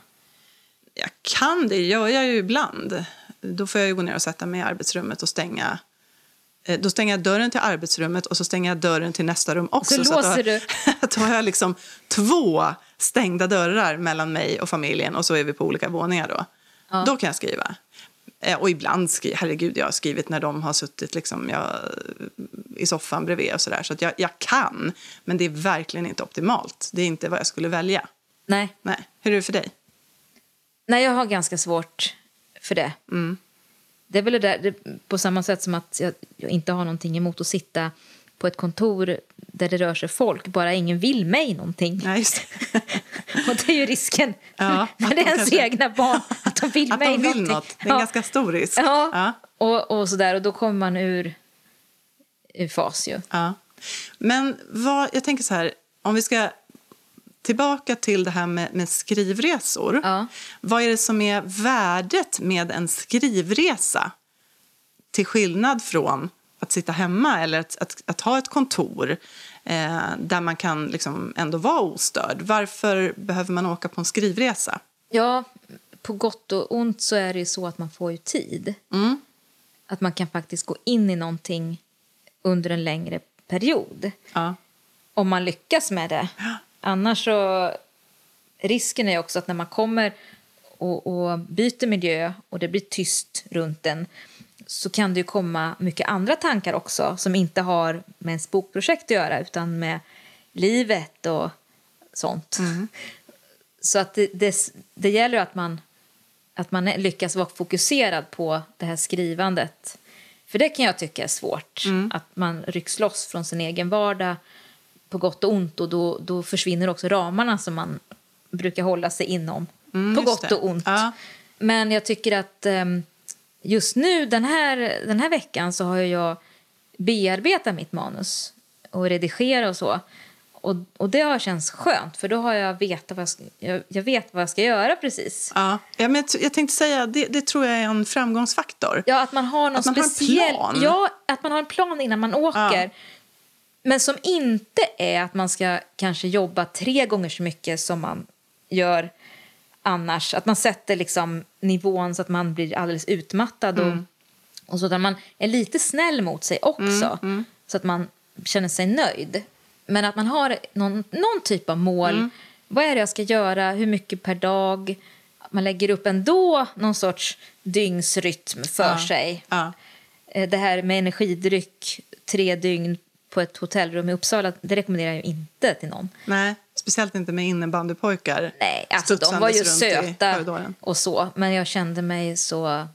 Jag kan det, gör jag ju ibland. Då får jag gå ner och sätta mig i arbetsrummet och stänga eh, då stänger jag dörren till arbetsrummet och så stänger jag dörren till nästa rum också. Så att då, låser du. <laughs> då har jag liksom två stängda dörrar mellan mig och familjen och så är vi på olika våningar då. Då kan jag skriva. Eh, Och ibland, skri- herregud, jag har skrivit när de har suttit liksom, jag, i soffan bredvid och sådär. Så att jag, jag kan, men det är verkligen inte optimalt. Det är inte vad jag skulle välja. Nej. Nej. Hur är det för dig? Nej, jag har ganska svårt för det. Det är väl det där, det, på samma sätt som att jag, jag inte har någonting emot att sitta på ett kontor där det rör sig folk, bara ingen vill mig någonting. Just det. <laughs> Och det är ju risken Ja, är ens kanske- egna barn, att de vill Att mig de vill någonting. något. Det är en ganska stor risk. Ja, Ja. Och, och sådär, och då kommer man ur, ur fas ju. Ja. Men vad, jag tänker så här, om vi ska tillbaka till det här med, med skrivresor. Ja. Vad är det som är värdet med en skrivresa till skillnad från att sitta hemma eller att, att, att ha ett kontor eh, där man kan liksom ändå vara ostörd? Varför behöver man åka på en skrivresa? Ja, på gott och ont så är det så att man får ju tid. Mm. Att man kan faktiskt gå in i någonting under en längre period. Ja. Om man lyckas med det. Annars så... Risken är också att när man kommer och, och byter miljö och det blir tyst runt en så kan det ju komma mycket andra tankar också som inte har med ens bokprojekt att göra utan med livet och sånt. Så att det, det, det gäller att man, att man lyckas vara fokuserad på det här skrivandet. För det kan jag tycka är svårt, att man rycks loss från sin egen vardag på gott och ont och då, då försvinner också ramarna som man brukar hålla sig inom. Mm, på gott det. och ont. Ja. Men jag tycker att ehm, just nu, den här, den här veckan, så har jag bearbetat mitt manus och redigera och så. Och, och det har känts skönt, för då har jag vetat vad jag, ska, jag, jag vet vad jag ska göra precis. Ja. Ja, men jag jag tänkte säga, det, det tror jag är en framgångsfaktor. Ja, att man har någon Att man har en speciell... plan. Ja, att man har en plan innan man åker. Ja. Men som inte är att man ska kanske jobba tre gånger så mycket som man gör annars. Att man sätter liksom nivån så att man blir alldeles utmattad. Mm. Och, så att man är lite snäll mot sig också. Mm, Så att man känner sig nöjd. Men att man har någon, någon typ av mål. Mm. Vad är det jag ska göra? Hur mycket per dag? Man lägger upp ändå någon sorts dygnsrytm för Ja. sig. Ja. Eh, Det här med energidryck tre dygn på ett hotellrum i Uppsala, det rekommenderar jag inte till någon. Nej, speciellt inte med innebandypojkar. Nej, alltså de var ju söta och så, men jag kände mig så...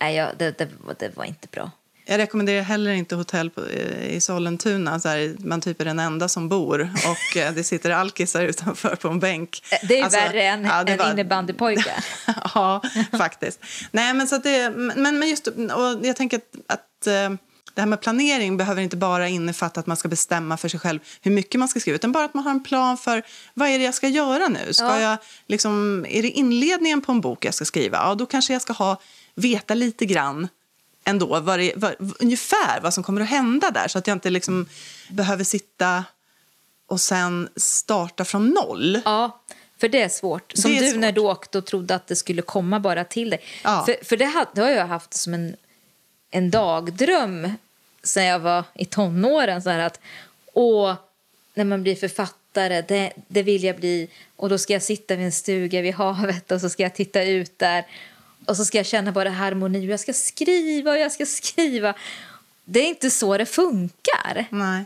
Nej, jag, det, det, var- det var inte bra. Jag rekommenderar heller inte hotell på, i Sollentuna. Så här, man typ är den enda som bor och eh, det sitter alkisar utanför på en bänk. Det är alltså, värre än ja, en var... innebandypojke. <laughs> ja, faktiskt. Nej, men, så det, men, men just, och jag tänker att, att eh, det här med planering behöver inte bara innefatta att man ska bestämma för sig själv hur mycket man ska skriva utan bara att man har en plan för vad är det jag ska göra nu. Ska ja. jag, liksom, är det inledningen på en bok jag ska skriva? Ja, då kanske jag ska ha, veta lite grann ändå vad det, vad, ungefär vad som kommer att hända där så att jag inte liksom behöver sitta och sen starta från noll. Ja, för det är svårt. Som är du svårt. när du åkte och trodde att det skulle komma bara till dig. Ja. För, för det, har, jag haft som en, en dagdröm sen jag var i tonåren. Så att, åh, när man blir författare, det, det vill jag bli. Och då ska jag sitta vid en stuga vid havet och så ska jag titta ut där. Och så ska jag känna bara harmoni jag ska skriva och jag ska skriva. Det är inte så det funkar. Nej.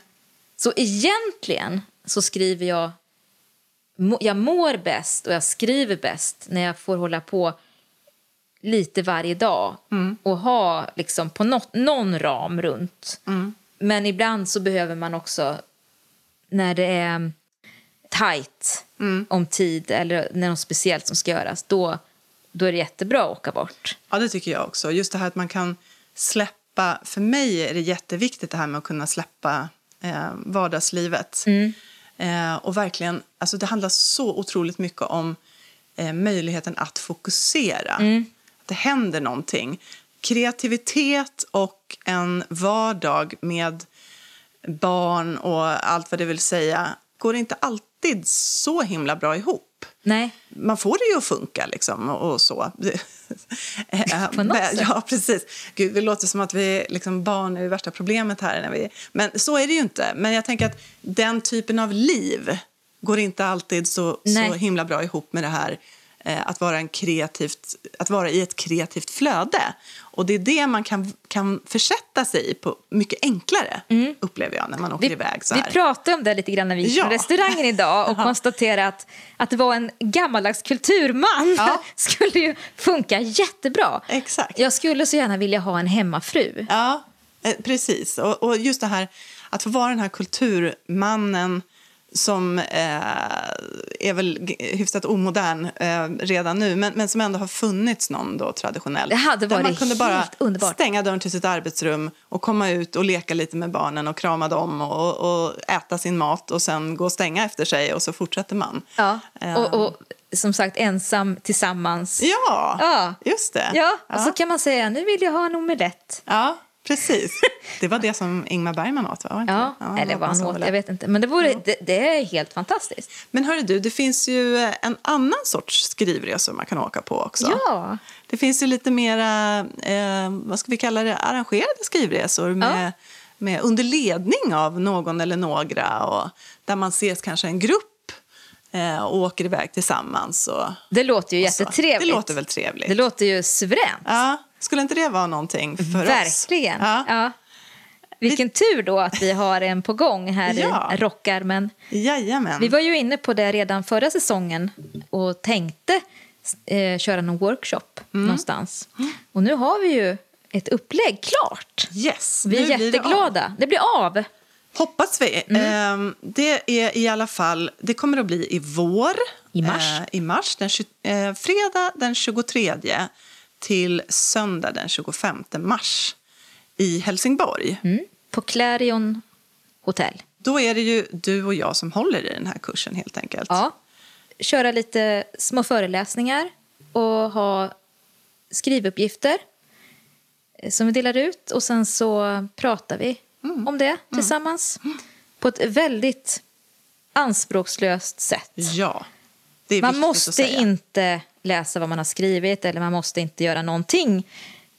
Så egentligen så skriver jag... Jag mår bäst och jag skriver bäst när jag får hålla på lite varje dag mm. och ha liksom på något, någon ram runt. Mm. Men ibland så behöver man också, när det är tajt mm. om tid eller när något speciellt som ska göras, då, då är det jättebra att åka bort. Ja, det tycker jag också. Just det här att man kan släppa, för mig är det jätteviktigt det här med att kunna släppa eh, vardagslivet. Mm. Eh, och verkligen, alltså det handlar så otroligt mycket om eh, möjligheten att fokusera. Mm det händer någonting. Kreativitet och en vardag med barn och allt vad det vill säga går inte alltid så himla bra ihop. Nej. Man får det ju att funka liksom och, så. <laughs> På något sätt. Ja, precis. Gud, det låter som att vi liksom barn är det värsta problemet här. När vi, men så är det ju inte. Men jag tänker att den typen av liv går inte alltid så, så himla bra ihop med det här Eh, att, vara en kreativt, att vara i ett kreativt flöde. Och Det är det man kan, kan försätta sig i på mycket enklare, mm. upplever jag, när man åker vi, iväg. Så här. Vi pratade om det lite grann när vi gick ja. på restaurangen idag och <laughs> konstaterade att, att det var en gammaldags kulturman ja. <laughs> skulle ju funka jättebra. Exakt. Jag skulle så gärna vilja ha en hemmafru. Ja, eh, precis. Och, och just det här att få vara den här kulturmannen som eh, är väl hyfsat omodern eh, redan nu men, men som ändå har funnits någon då traditionell. Det hade varit man kunde bara underbart. stänga dörren till sitt arbetsrum och komma ut och leka lite med barnen och krama dem och, och äta sin mat och sen gå och stänga efter sig och så fortsätter man. Ja, eh. och, och som sagt ensam tillsammans. Ja, ja. just det. Ja, och ja. så kan man säga nu vill jag ha en omelett. Ja, Precis. Det var det som Ingmar Bergman åt, va? Ja, ja, eller vad han åt, jag vet inte. Men det, vore, ja. det, det, är helt fantastiskt. Men hörru du, det finns ju en annan sorts skrivresor man kan åka på också. Ja. Det finns ju lite mera, eh, vad ska vi kalla det, arrangerade skrivresor med, ja. med under ledning av någon eller några och där man ses kanske en grupp eh, och åker iväg tillsammans. Och, det låter ju jättetrevligt. Det låter väl trevligt. Det låter ju suveränt. Ja. Skulle inte det vara någonting för Verkligen. oss? Verkligen. Ja. ja. Vilken tur då att vi har en på gång här ja. i Rockarmen. Jajamän. Vi var ju inne på det redan förra säsongen och tänkte eh, köra någon workshop mm. någonstans. Och nu har vi ju ett upplägg klart. Yes, vi är jätteglada. Det, det blir av. Hoppas vi. Mm. Eh, det är i alla fall, det kommer att bli i vår. I mars. Eh, I mars, den, eh, fredag den 23 till söndag den 25 mars i Helsingborg. Mm. På Clarion Hotel. Då är det ju du och jag som håller i den här kursen helt enkelt. Ja. Köra lite små föreläsningar och ha skrivuppgifter som vi delar ut och sen så pratar vi mm. om det mm. tillsammans mm. på ett väldigt anspråkslöst sätt. Ja, Man måste inte läsa vad man har skrivit eller man måste inte göra någonting.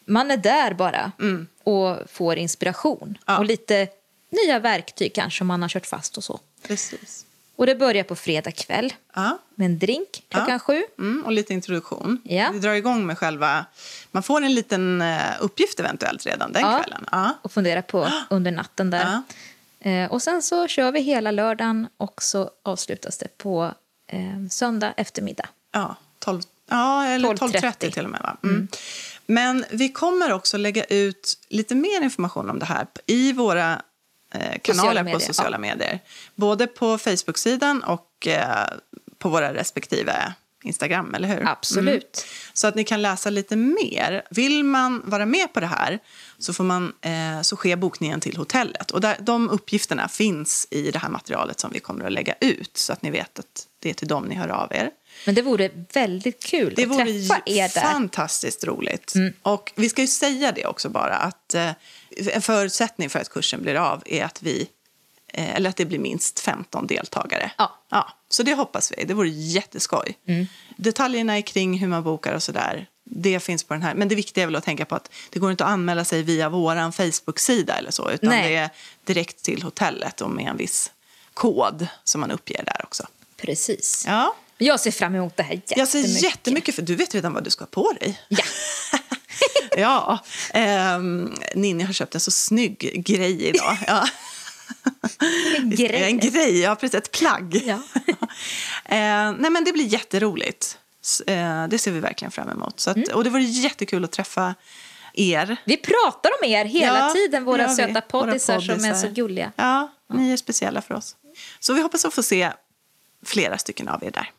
Man är där bara mm. och får inspiration ja. och lite nya verktyg kanske om man har kört fast och så. Precis. Och det börjar på fredag kväll ja. med en drink klockan ja. sju. Mm, och lite introduktion. Ja. Vi drar igång med själva... Man får en liten uh, uppgift eventuellt redan den ja. kvällen. Ja. Och fundera på <gasps> under natten där. Uh, och sen så kör vi hela lördagen och så avslutas det på uh, söndag eftermiddag. Ja, 12 Ja, eller 12.30 till och med. Va? Mm. Mm. Men vi kommer också lägga ut lite mer information om det här i våra eh, kanaler medier, på sociala ja. medier. Både på Facebook-sidan och eh, på våra respektive Instagram, eller hur? Absolut. Så att ni kan läsa lite mer. Vill man vara med på det här så, får man, eh, så sker bokningen till hotellet. Och där, de uppgifterna finns i det här materialet som vi kommer att lägga ut så att ni vet att det är till dem ni hör av er. Men det vore väldigt kul Det att vore träffa er där. fantastiskt roligt. Och vi ska ju säga det också bara att eh, en förutsättning för att kursen blir av är att vi eh, eller att det blir minst 15 deltagare. Ja. Ja, så det hoppas vi. Det vore jätteskoj. Detaljerna är kring hur man bokar och sådär, det finns på den här. Men det viktiga är väl att tänka på att det går inte att anmäla sig via vår Facebook-sida eller så, utan Nej. det är direkt till hotellet och med en viss kod som man uppger där också. Precis. Ja. Jag ser fram emot det här jättemycket. Jag ser jättemycket, för du vet redan vad du ska ha på dig. Ja. <laughs> ja, ehm, Ninni har köpt en så snygg grej idag. Ja. En <laughs> grej. En grej, ja precis. Ett plagg. Ja. <laughs> eh, nej men det blir jätteroligt. Eh, det ser vi verkligen fram emot. Så att, Mm. Och det vore jättekul att träffa er. Vi pratar om er hela Ja, tiden, våra söta poddisar som är så gulliga. Ja, ni är speciella för oss. Så vi hoppas att få se flera stycken av er där.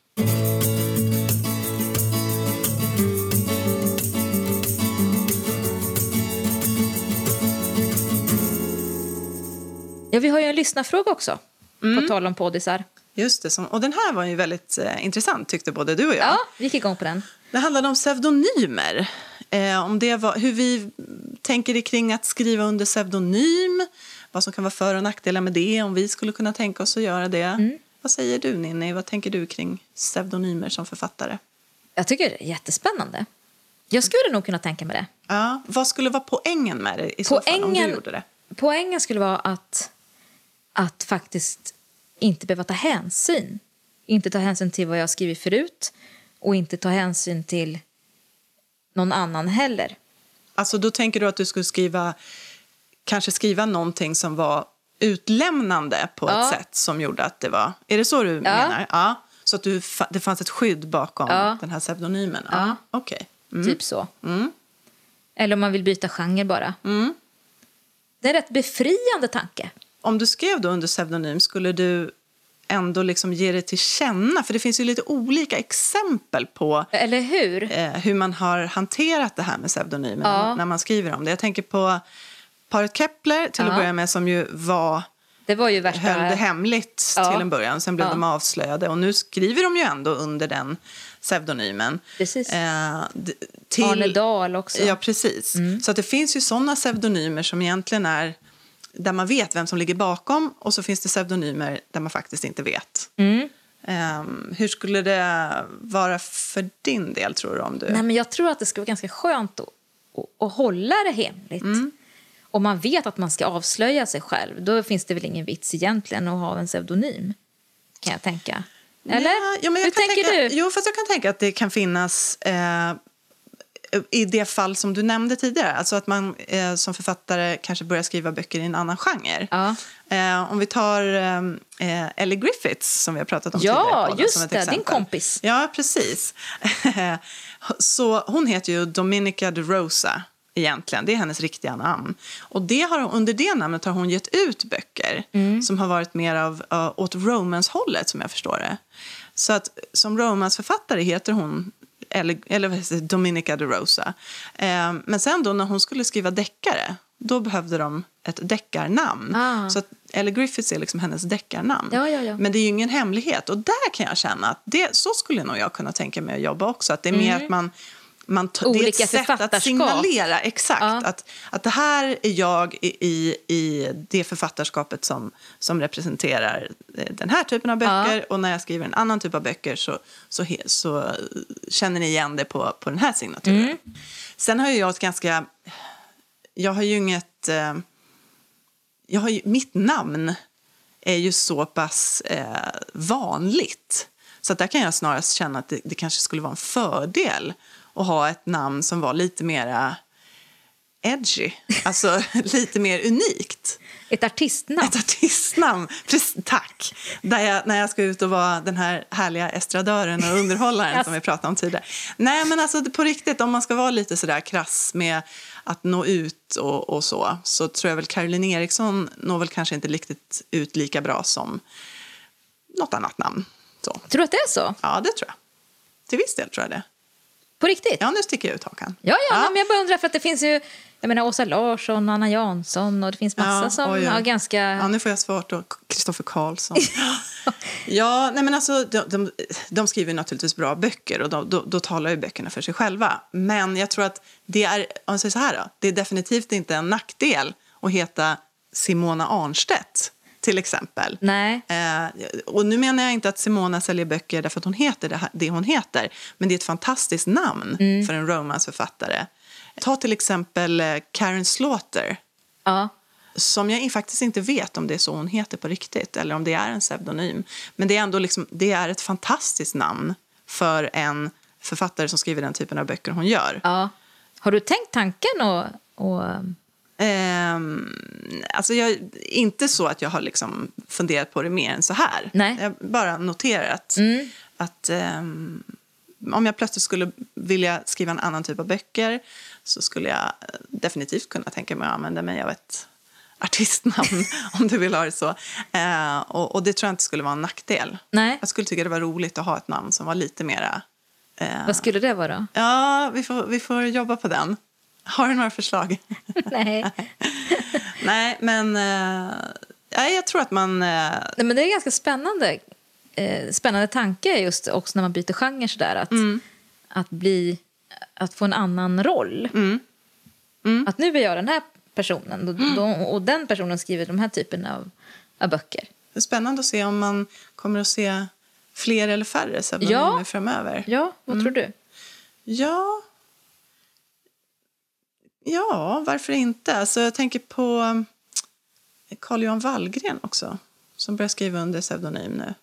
Ja, vi har ju en lyssnarfråga också, Mm. på tal om poddisar. Just det, som, och den här var ju väldigt eh, intressant tyckte både du och jag. Ja, vi gick igång på den. Det handlade om pseudonymer. Eh, om det var, hur vi tänker kring att skriva under pseudonym. Vad som kan vara för och nackdelar med det. Om vi skulle kunna tänka oss att göra det. Mm. Vad säger du Ninni? Vad tänker du kring pseudonymer som författare? Jag tycker det är jättespännande. Jag skulle nog kunna tänka mig det. Ja, vad skulle vara poängen med det i så fall om du gjorde det? poängen skulle vara att, att faktiskt inte behöva ta hänsyn. Inte ta hänsyn till vad jag skrivit förut och inte ta hänsyn till någon annan heller. Alltså då tänker du att du skulle skriva, kanske skriva någonting som var utlämnande på Ja. ett sätt som gjorde att det var... Är det så du menar? Ja. Så att du, det fanns ett skydd bakom Ja. den här pseudonymen? Ja. Okej. Typ så. Mm. Eller om man vill byta genre bara. Det är en rätt befriande tanke. Om du skrev då under pseudonym, skulle du ändå liksom ge det till känna? För det finns ju lite olika exempel på Eller hur? eh, hur man har hanterat det här med pseudonymer Ja. när man skriver om det. Jag tänker på paret Kepler till att Ja. börja med som ju var Det var ju värsta... höll det hemligt Ja. till en början. Sen blev Ja. de avslöjade. Och nu skriver de ju ändå under den pseudonymen. Precis. Eh, till, Arne Dahl också. Ja, precis. Så att det finns ju sådana pseudonymer som egentligen är där man vet vem som ligger bakom och så finns det pseudonymer där man faktiskt inte vet. Mm. Ehm, hur skulle det vara för din del, tror du? Om du... Nej, men jag tror att det skulle vara ganska skönt att, att, att hålla det hemligt. Mm. Om man vet att man ska avslöja sig själv, då finns det väl ingen vits egentligen att ha en pseudonym. Kan jag tänka. Eller? Ja, ja, men jag Hur kan tänker tänka, du? Jo, fast jag kan tänka att det kan finnas eh, i det fall som du nämnde tidigare. Alltså att man eh, som författare kanske börjar skriva böcker i en annan genre. Ja. Eh, om vi tar eh, Ellie Griffiths som vi har pratat om Ja, tidigare. podden, just det, din kompis. Ja, precis. <laughs> Så hon heter ju Dominica de Rosa egentligen. Det är hennes riktiga namn. Och det har, under det namnet har hon gett ut böcker Mm. som har varit mer av, uh, åt romance-hållet som jag förstår det. Så att som romansförfattare heter hon eller, eller Dominica de Rosa. Eh, men sen då när hon skulle skriva deckare då behövde de ett deckarnamn. Ah. Så att Ellie Griffiths är liksom hennes deckarnamn. Ja, ja, ja. Men det är ju ingen hemlighet. Och där kan jag känna att det, så skulle nog jag kunna tänka mig att jobba också. Att det är mer att man, man t- det är. Olika ett sätt att signalera. Exakt. Ja. Att, att det här är jag i, i, i det författarskapet som, som representerar eh, den här typen av böcker. Och när jag skriver en annan typ av böcker så, så, så känner ni igen det på, på den här signaturen. Mm. Sen har ju jag ett ganska... Jag har ju inget... Eh, jag har ju, mitt namn är ju så pass eh, vanligt. Så där kan jag snarast känna att det, det kanske skulle vara en fördel att ha ett namn som var lite mera edgy. Alltså <laughs> lite mer unikt. Ett artistnamn. Ett artistnamn. Precis, tack. Där jag, när jag ska ut och vara den här härliga estradören och underhållaren <laughs> som vi pratade om tidigare. Nej, men alltså på riktigt, om man ska vara lite sådär krass med att nå ut och, och så, så tror jag väl Caroline Eriksson når väl kanske inte riktigt ut lika bra som något annat namn. Så. Tror du att det är så? Ja, det tror jag. Till viss del tror jag det. På riktigt? Ja, nu sticker jag ut hakan. Ja, ja, men jag bara undrar för att det finns ju jag menar Åsa Larsson, Anna Jansson och det finns massa Ja, som oj, ja. har ganska... Ja, nu får jag svårt. Och Kristoffer Karlsson. <laughs> ja, nej men alltså, de, de, de skriver naturligtvis bra böcker och då, då, då talar ju böckerna för sig själva. Men jag tror att det är, om jag säger så här då, det är definitivt inte en nackdel att heta Simona Arnstedt till exempel. Nej. Eh, och nu menar jag inte att Simona säljer böcker därför att hon heter det, det hon heter. Men det är ett fantastiskt namn Mm. för en romansförfattare. Ta till exempel eh, Karen Slaughter Ja. som jag faktiskt inte vet om det är så hon heter på riktigt eller om det är en pseudonym. Men det är ändå liksom, det är ett fantastiskt namn för en författare som skriver den typen av böcker hon gör. ja. Har du tänkt tanken och... och Ehm, alltså jag, inte så att jag har liksom funderat på det mer än så här. Nej. Jag bara noterat Mm. att ehm, om jag plötsligt skulle vilja skriva en annan typ av böcker så skulle jag definitivt kunna tänka mig att använda mig av ett artistnamn, <laughs> om du vill ha det så. Eh, och, och det tror jag inte skulle vara en nackdel. Nej. Jag skulle tycka det var roligt att ha ett namn som var lite mera... Eh, Vad skulle det vara? ja, vi får, vi får jobba på den. Har du några förslag? <laughs> Nej. <laughs> Nej, men eh, ja, jag tror att man... Eh, Nej, men det är ganska spännande. Eh, spännande tanke just också när man byter genre sådär. Att, Mm. att bli... Att få en annan roll. Mm. Att nu är jag den här personen och, då, och den personen skriver de här typen av, av böcker. det är spännande att se om man kommer att se fler eller färre Ja. framöver. Ja, vad tror du? Ja. Ja, varför inte? Alltså, jag tänker på eh, Carl Johan Wallgren också, som börjar skriva under pseudonym nu.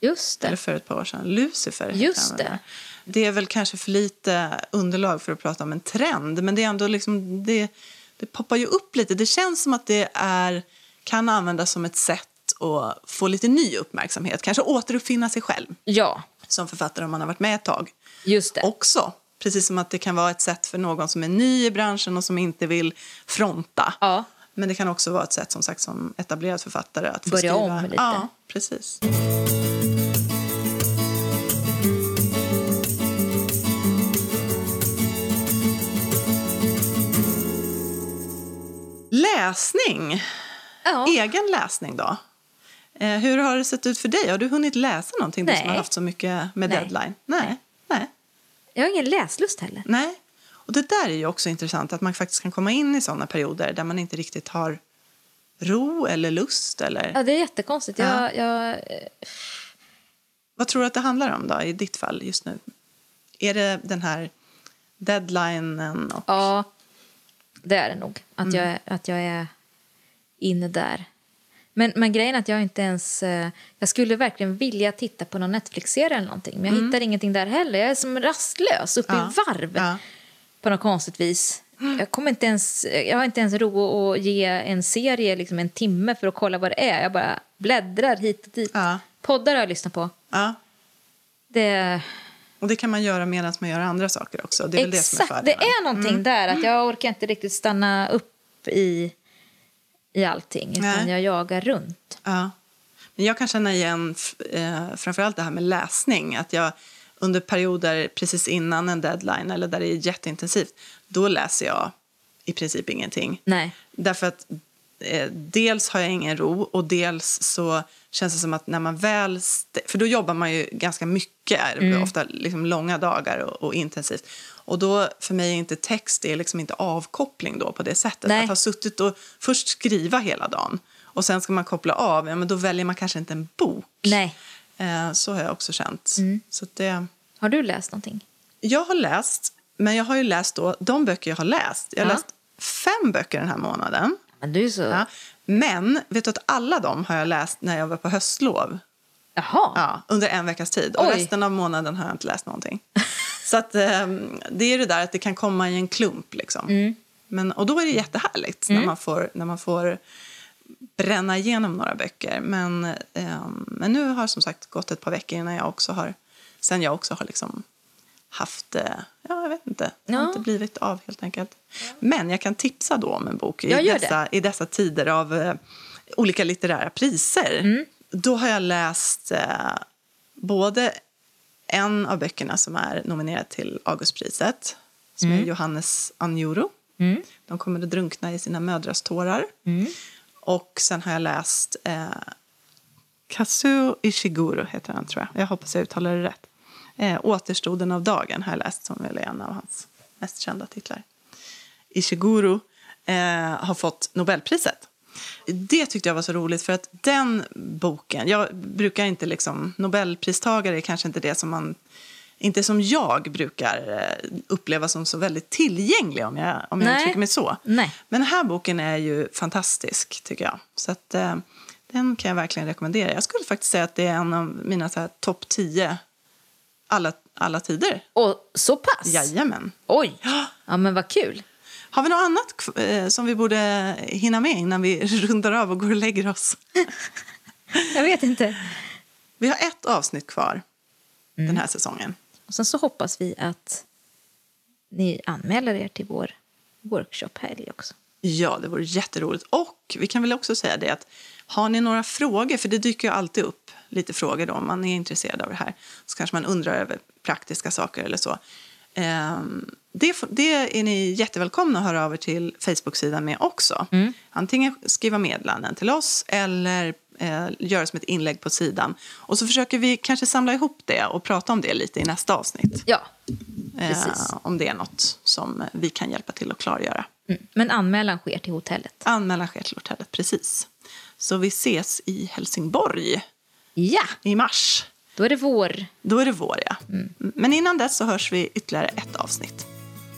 Just Eller det. för ett par år sedan. Lucifer Just det. där. Det är väl kanske för lite underlag för att prata om en trend, men det är ändå liksom, det, det poppar ju upp lite. Det känns som att det är, kan användas som ett sätt att få lite ny uppmärksamhet. Kanske återuppfinna sig själv Ja, som författare om man har varit med ett tag just det. också. Precis som att det kan vara ett sätt för någon som är ny i branschen och som inte vill fronta. Ja. Men det kan också vara ett sätt som sagt som etablerad författare att få Börja skriva. om lite. Ja, precis. Läsning. Ja. Egen läsning då? Eh, hur har det sett ut för dig? Har du hunnit läsa någonting du som Nej. har haft så mycket med Nej. deadline? Nej. Jag har ingen läslust heller. Nej. Och det där är ju också intressant att man faktiskt kan komma in i sådana perioder där man inte riktigt har ro eller lust eller Ja, det är jättekonstigt. Jag, jag, vad tror du att det handlar om då i ditt fall just nu? Är det den här deadlinen och ja, det är det nog. Att, Mm. jag, att jag är inne där. Men, men grejen är att jag inte ens... eh, Jag skulle verkligen vilja titta på någon Netflix-serie eller någonting. Men jag hittar ingenting där heller. Jag är som rastlös, uppe Mm. Ja. i varv. Ja. På något konstigt vis. Jag, kommer inte ens, jag har inte ens ro att ge en serie liksom en timme för att kolla vad det är. Jag bara bläddrar hit och dit. Ja. Poddar har jag lyssnat på. Ja. Det, Och det kan man göra medan man gör andra saker också. Det är väl det är exakt, det är någonting där. Att jag orkar inte riktigt stanna upp i, i allting. Utan Nej. jag jagar runt. Ja. Men jag kan känna igen eh, framförallt det här med läsning. Att jag under perioder precis innan en deadline eller där det är jätteintensivt, då läser jag i princip ingenting. Nej. Därför att eh, dels har jag ingen ro och dels så känns det som att när man väl... För då jobbar man ju ganska mycket, Mm. ofta liksom långa dagar och, och intensivt. Och då för mig är inte text det är liksom inte avkoppling då på det sättet. Nej. Att ha suttit och först skriva hela dagen och sen ska man koppla av, ja, men då väljer man kanske inte en bok. Nej. Eh, så har jag också känt. Mm. Så det, Har du läst någonting? jag har läst, men jag har ju läst då de böcker jag har läst. Jag har Ja. läst fem böcker den här månaden. Men du så... Ja. Men vet du att alla de har jag läst när jag var på höstlov. Jaha. Ja, under en veckas tid. Och Oj. resten av månaden har jag inte läst någonting. <laughs> Så att, ehm, det är det där att det kan komma i en klump. Liksom. Mm. Men, och då är det jättehärligt när, man får, när man får bränna igenom några böcker. Men, eh, men nu har som sagt gått ett par veckor innan jag också har, sen jag också har liksom haft, eh, ja jag vet inte, det har Ja. inte blivit av helt enkelt. Men jag kan tipsa då om en bok i, Ja, dessa, i dessa tider av eh, olika litterära priser. Mm. Då har jag läst eh, både en av böckerna som är nominerad till Augustpriset, som är Johannes Anjuro. Mm. De kommer att drunkna i sina mödrars tårar. Och sen har jag läst eh, Kazuo Ishiguro, heter han tror jag. Jag hoppas jag uttalar det rätt. Eh, Återstoden av dagen har jag läst, som väl är en av hans mest kända titlar. Ishiguro eh, har fått Nobelpriset. Det tyckte jag var så roligt, för att den boken... Jag brukar inte liksom... Nobelpristagare är kanske inte det som man... Inte som jag brukar eh, uppleva som så väldigt tillgänglig, om jag, om jag Nej. uttrycker mig så. Nej. Men den här boken är ju fantastisk, tycker jag. Så att, eh, den kan jag verkligen rekommendera. Jag skulle faktiskt säga att det är en av mina topp 10 alla, alla tider. Och så pass? Jajamän. Oj! Ja, men vad kul. Har vi något annat eh, som vi borde hinna med innan vi <laughs> rundar av och går och lägger oss? <laughs> Jag vet inte. Vi har ett avsnitt kvar den här säsongen. Och sen så hoppas vi att ni anmäler er till vår workshop-helg också. Ja, det vore jätteroligt. Och vi kan väl också säga det att har ni några frågor, för det dyker ju alltid upp lite frågor då om man är intresserad av det här, så kanske man undrar över praktiska saker eller så. Ehm, Det, det är ni jättevälkomna att höra av er till Facebook-sidan med också. Antingen skriva meddelanden till oss eller eh, göra som ett inlägg på sidan. Och så försöker vi kanske samla ihop det och prata om det lite i nästa avsnitt. Ja, Eh, precis. om det är något som vi kan hjälpa till att klargöra. Mm. Men anmälan sker till hotellet. Anmälan sker till hotellet, precis. Så vi ses i Helsingborg Ja, i mars. Då är det vår. Då är det vår, ja. Men innan dess så hörs vi ytterligare ett avsnitt.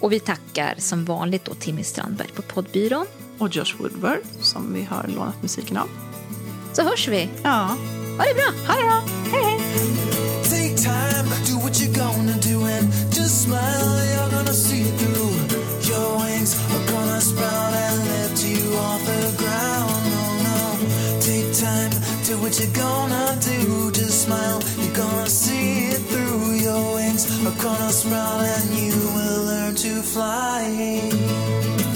Och vi tackar som vanligt då Timmy Strandberg på poddbyrån. Och Josh Woodward, som vi har lånat musiken av. Så hörs vi. Ja, Ha det bra! ha det bra! Hej, hej! Take time, do what you're gonna do, and just smile. You're gonna see it through. Your wings are gonna sprout and lift you off the ground. No, no. Take time, what you're gonna do. Just smile. You're gonna see it through. Your wings are gonna sprout and you will learn to fly.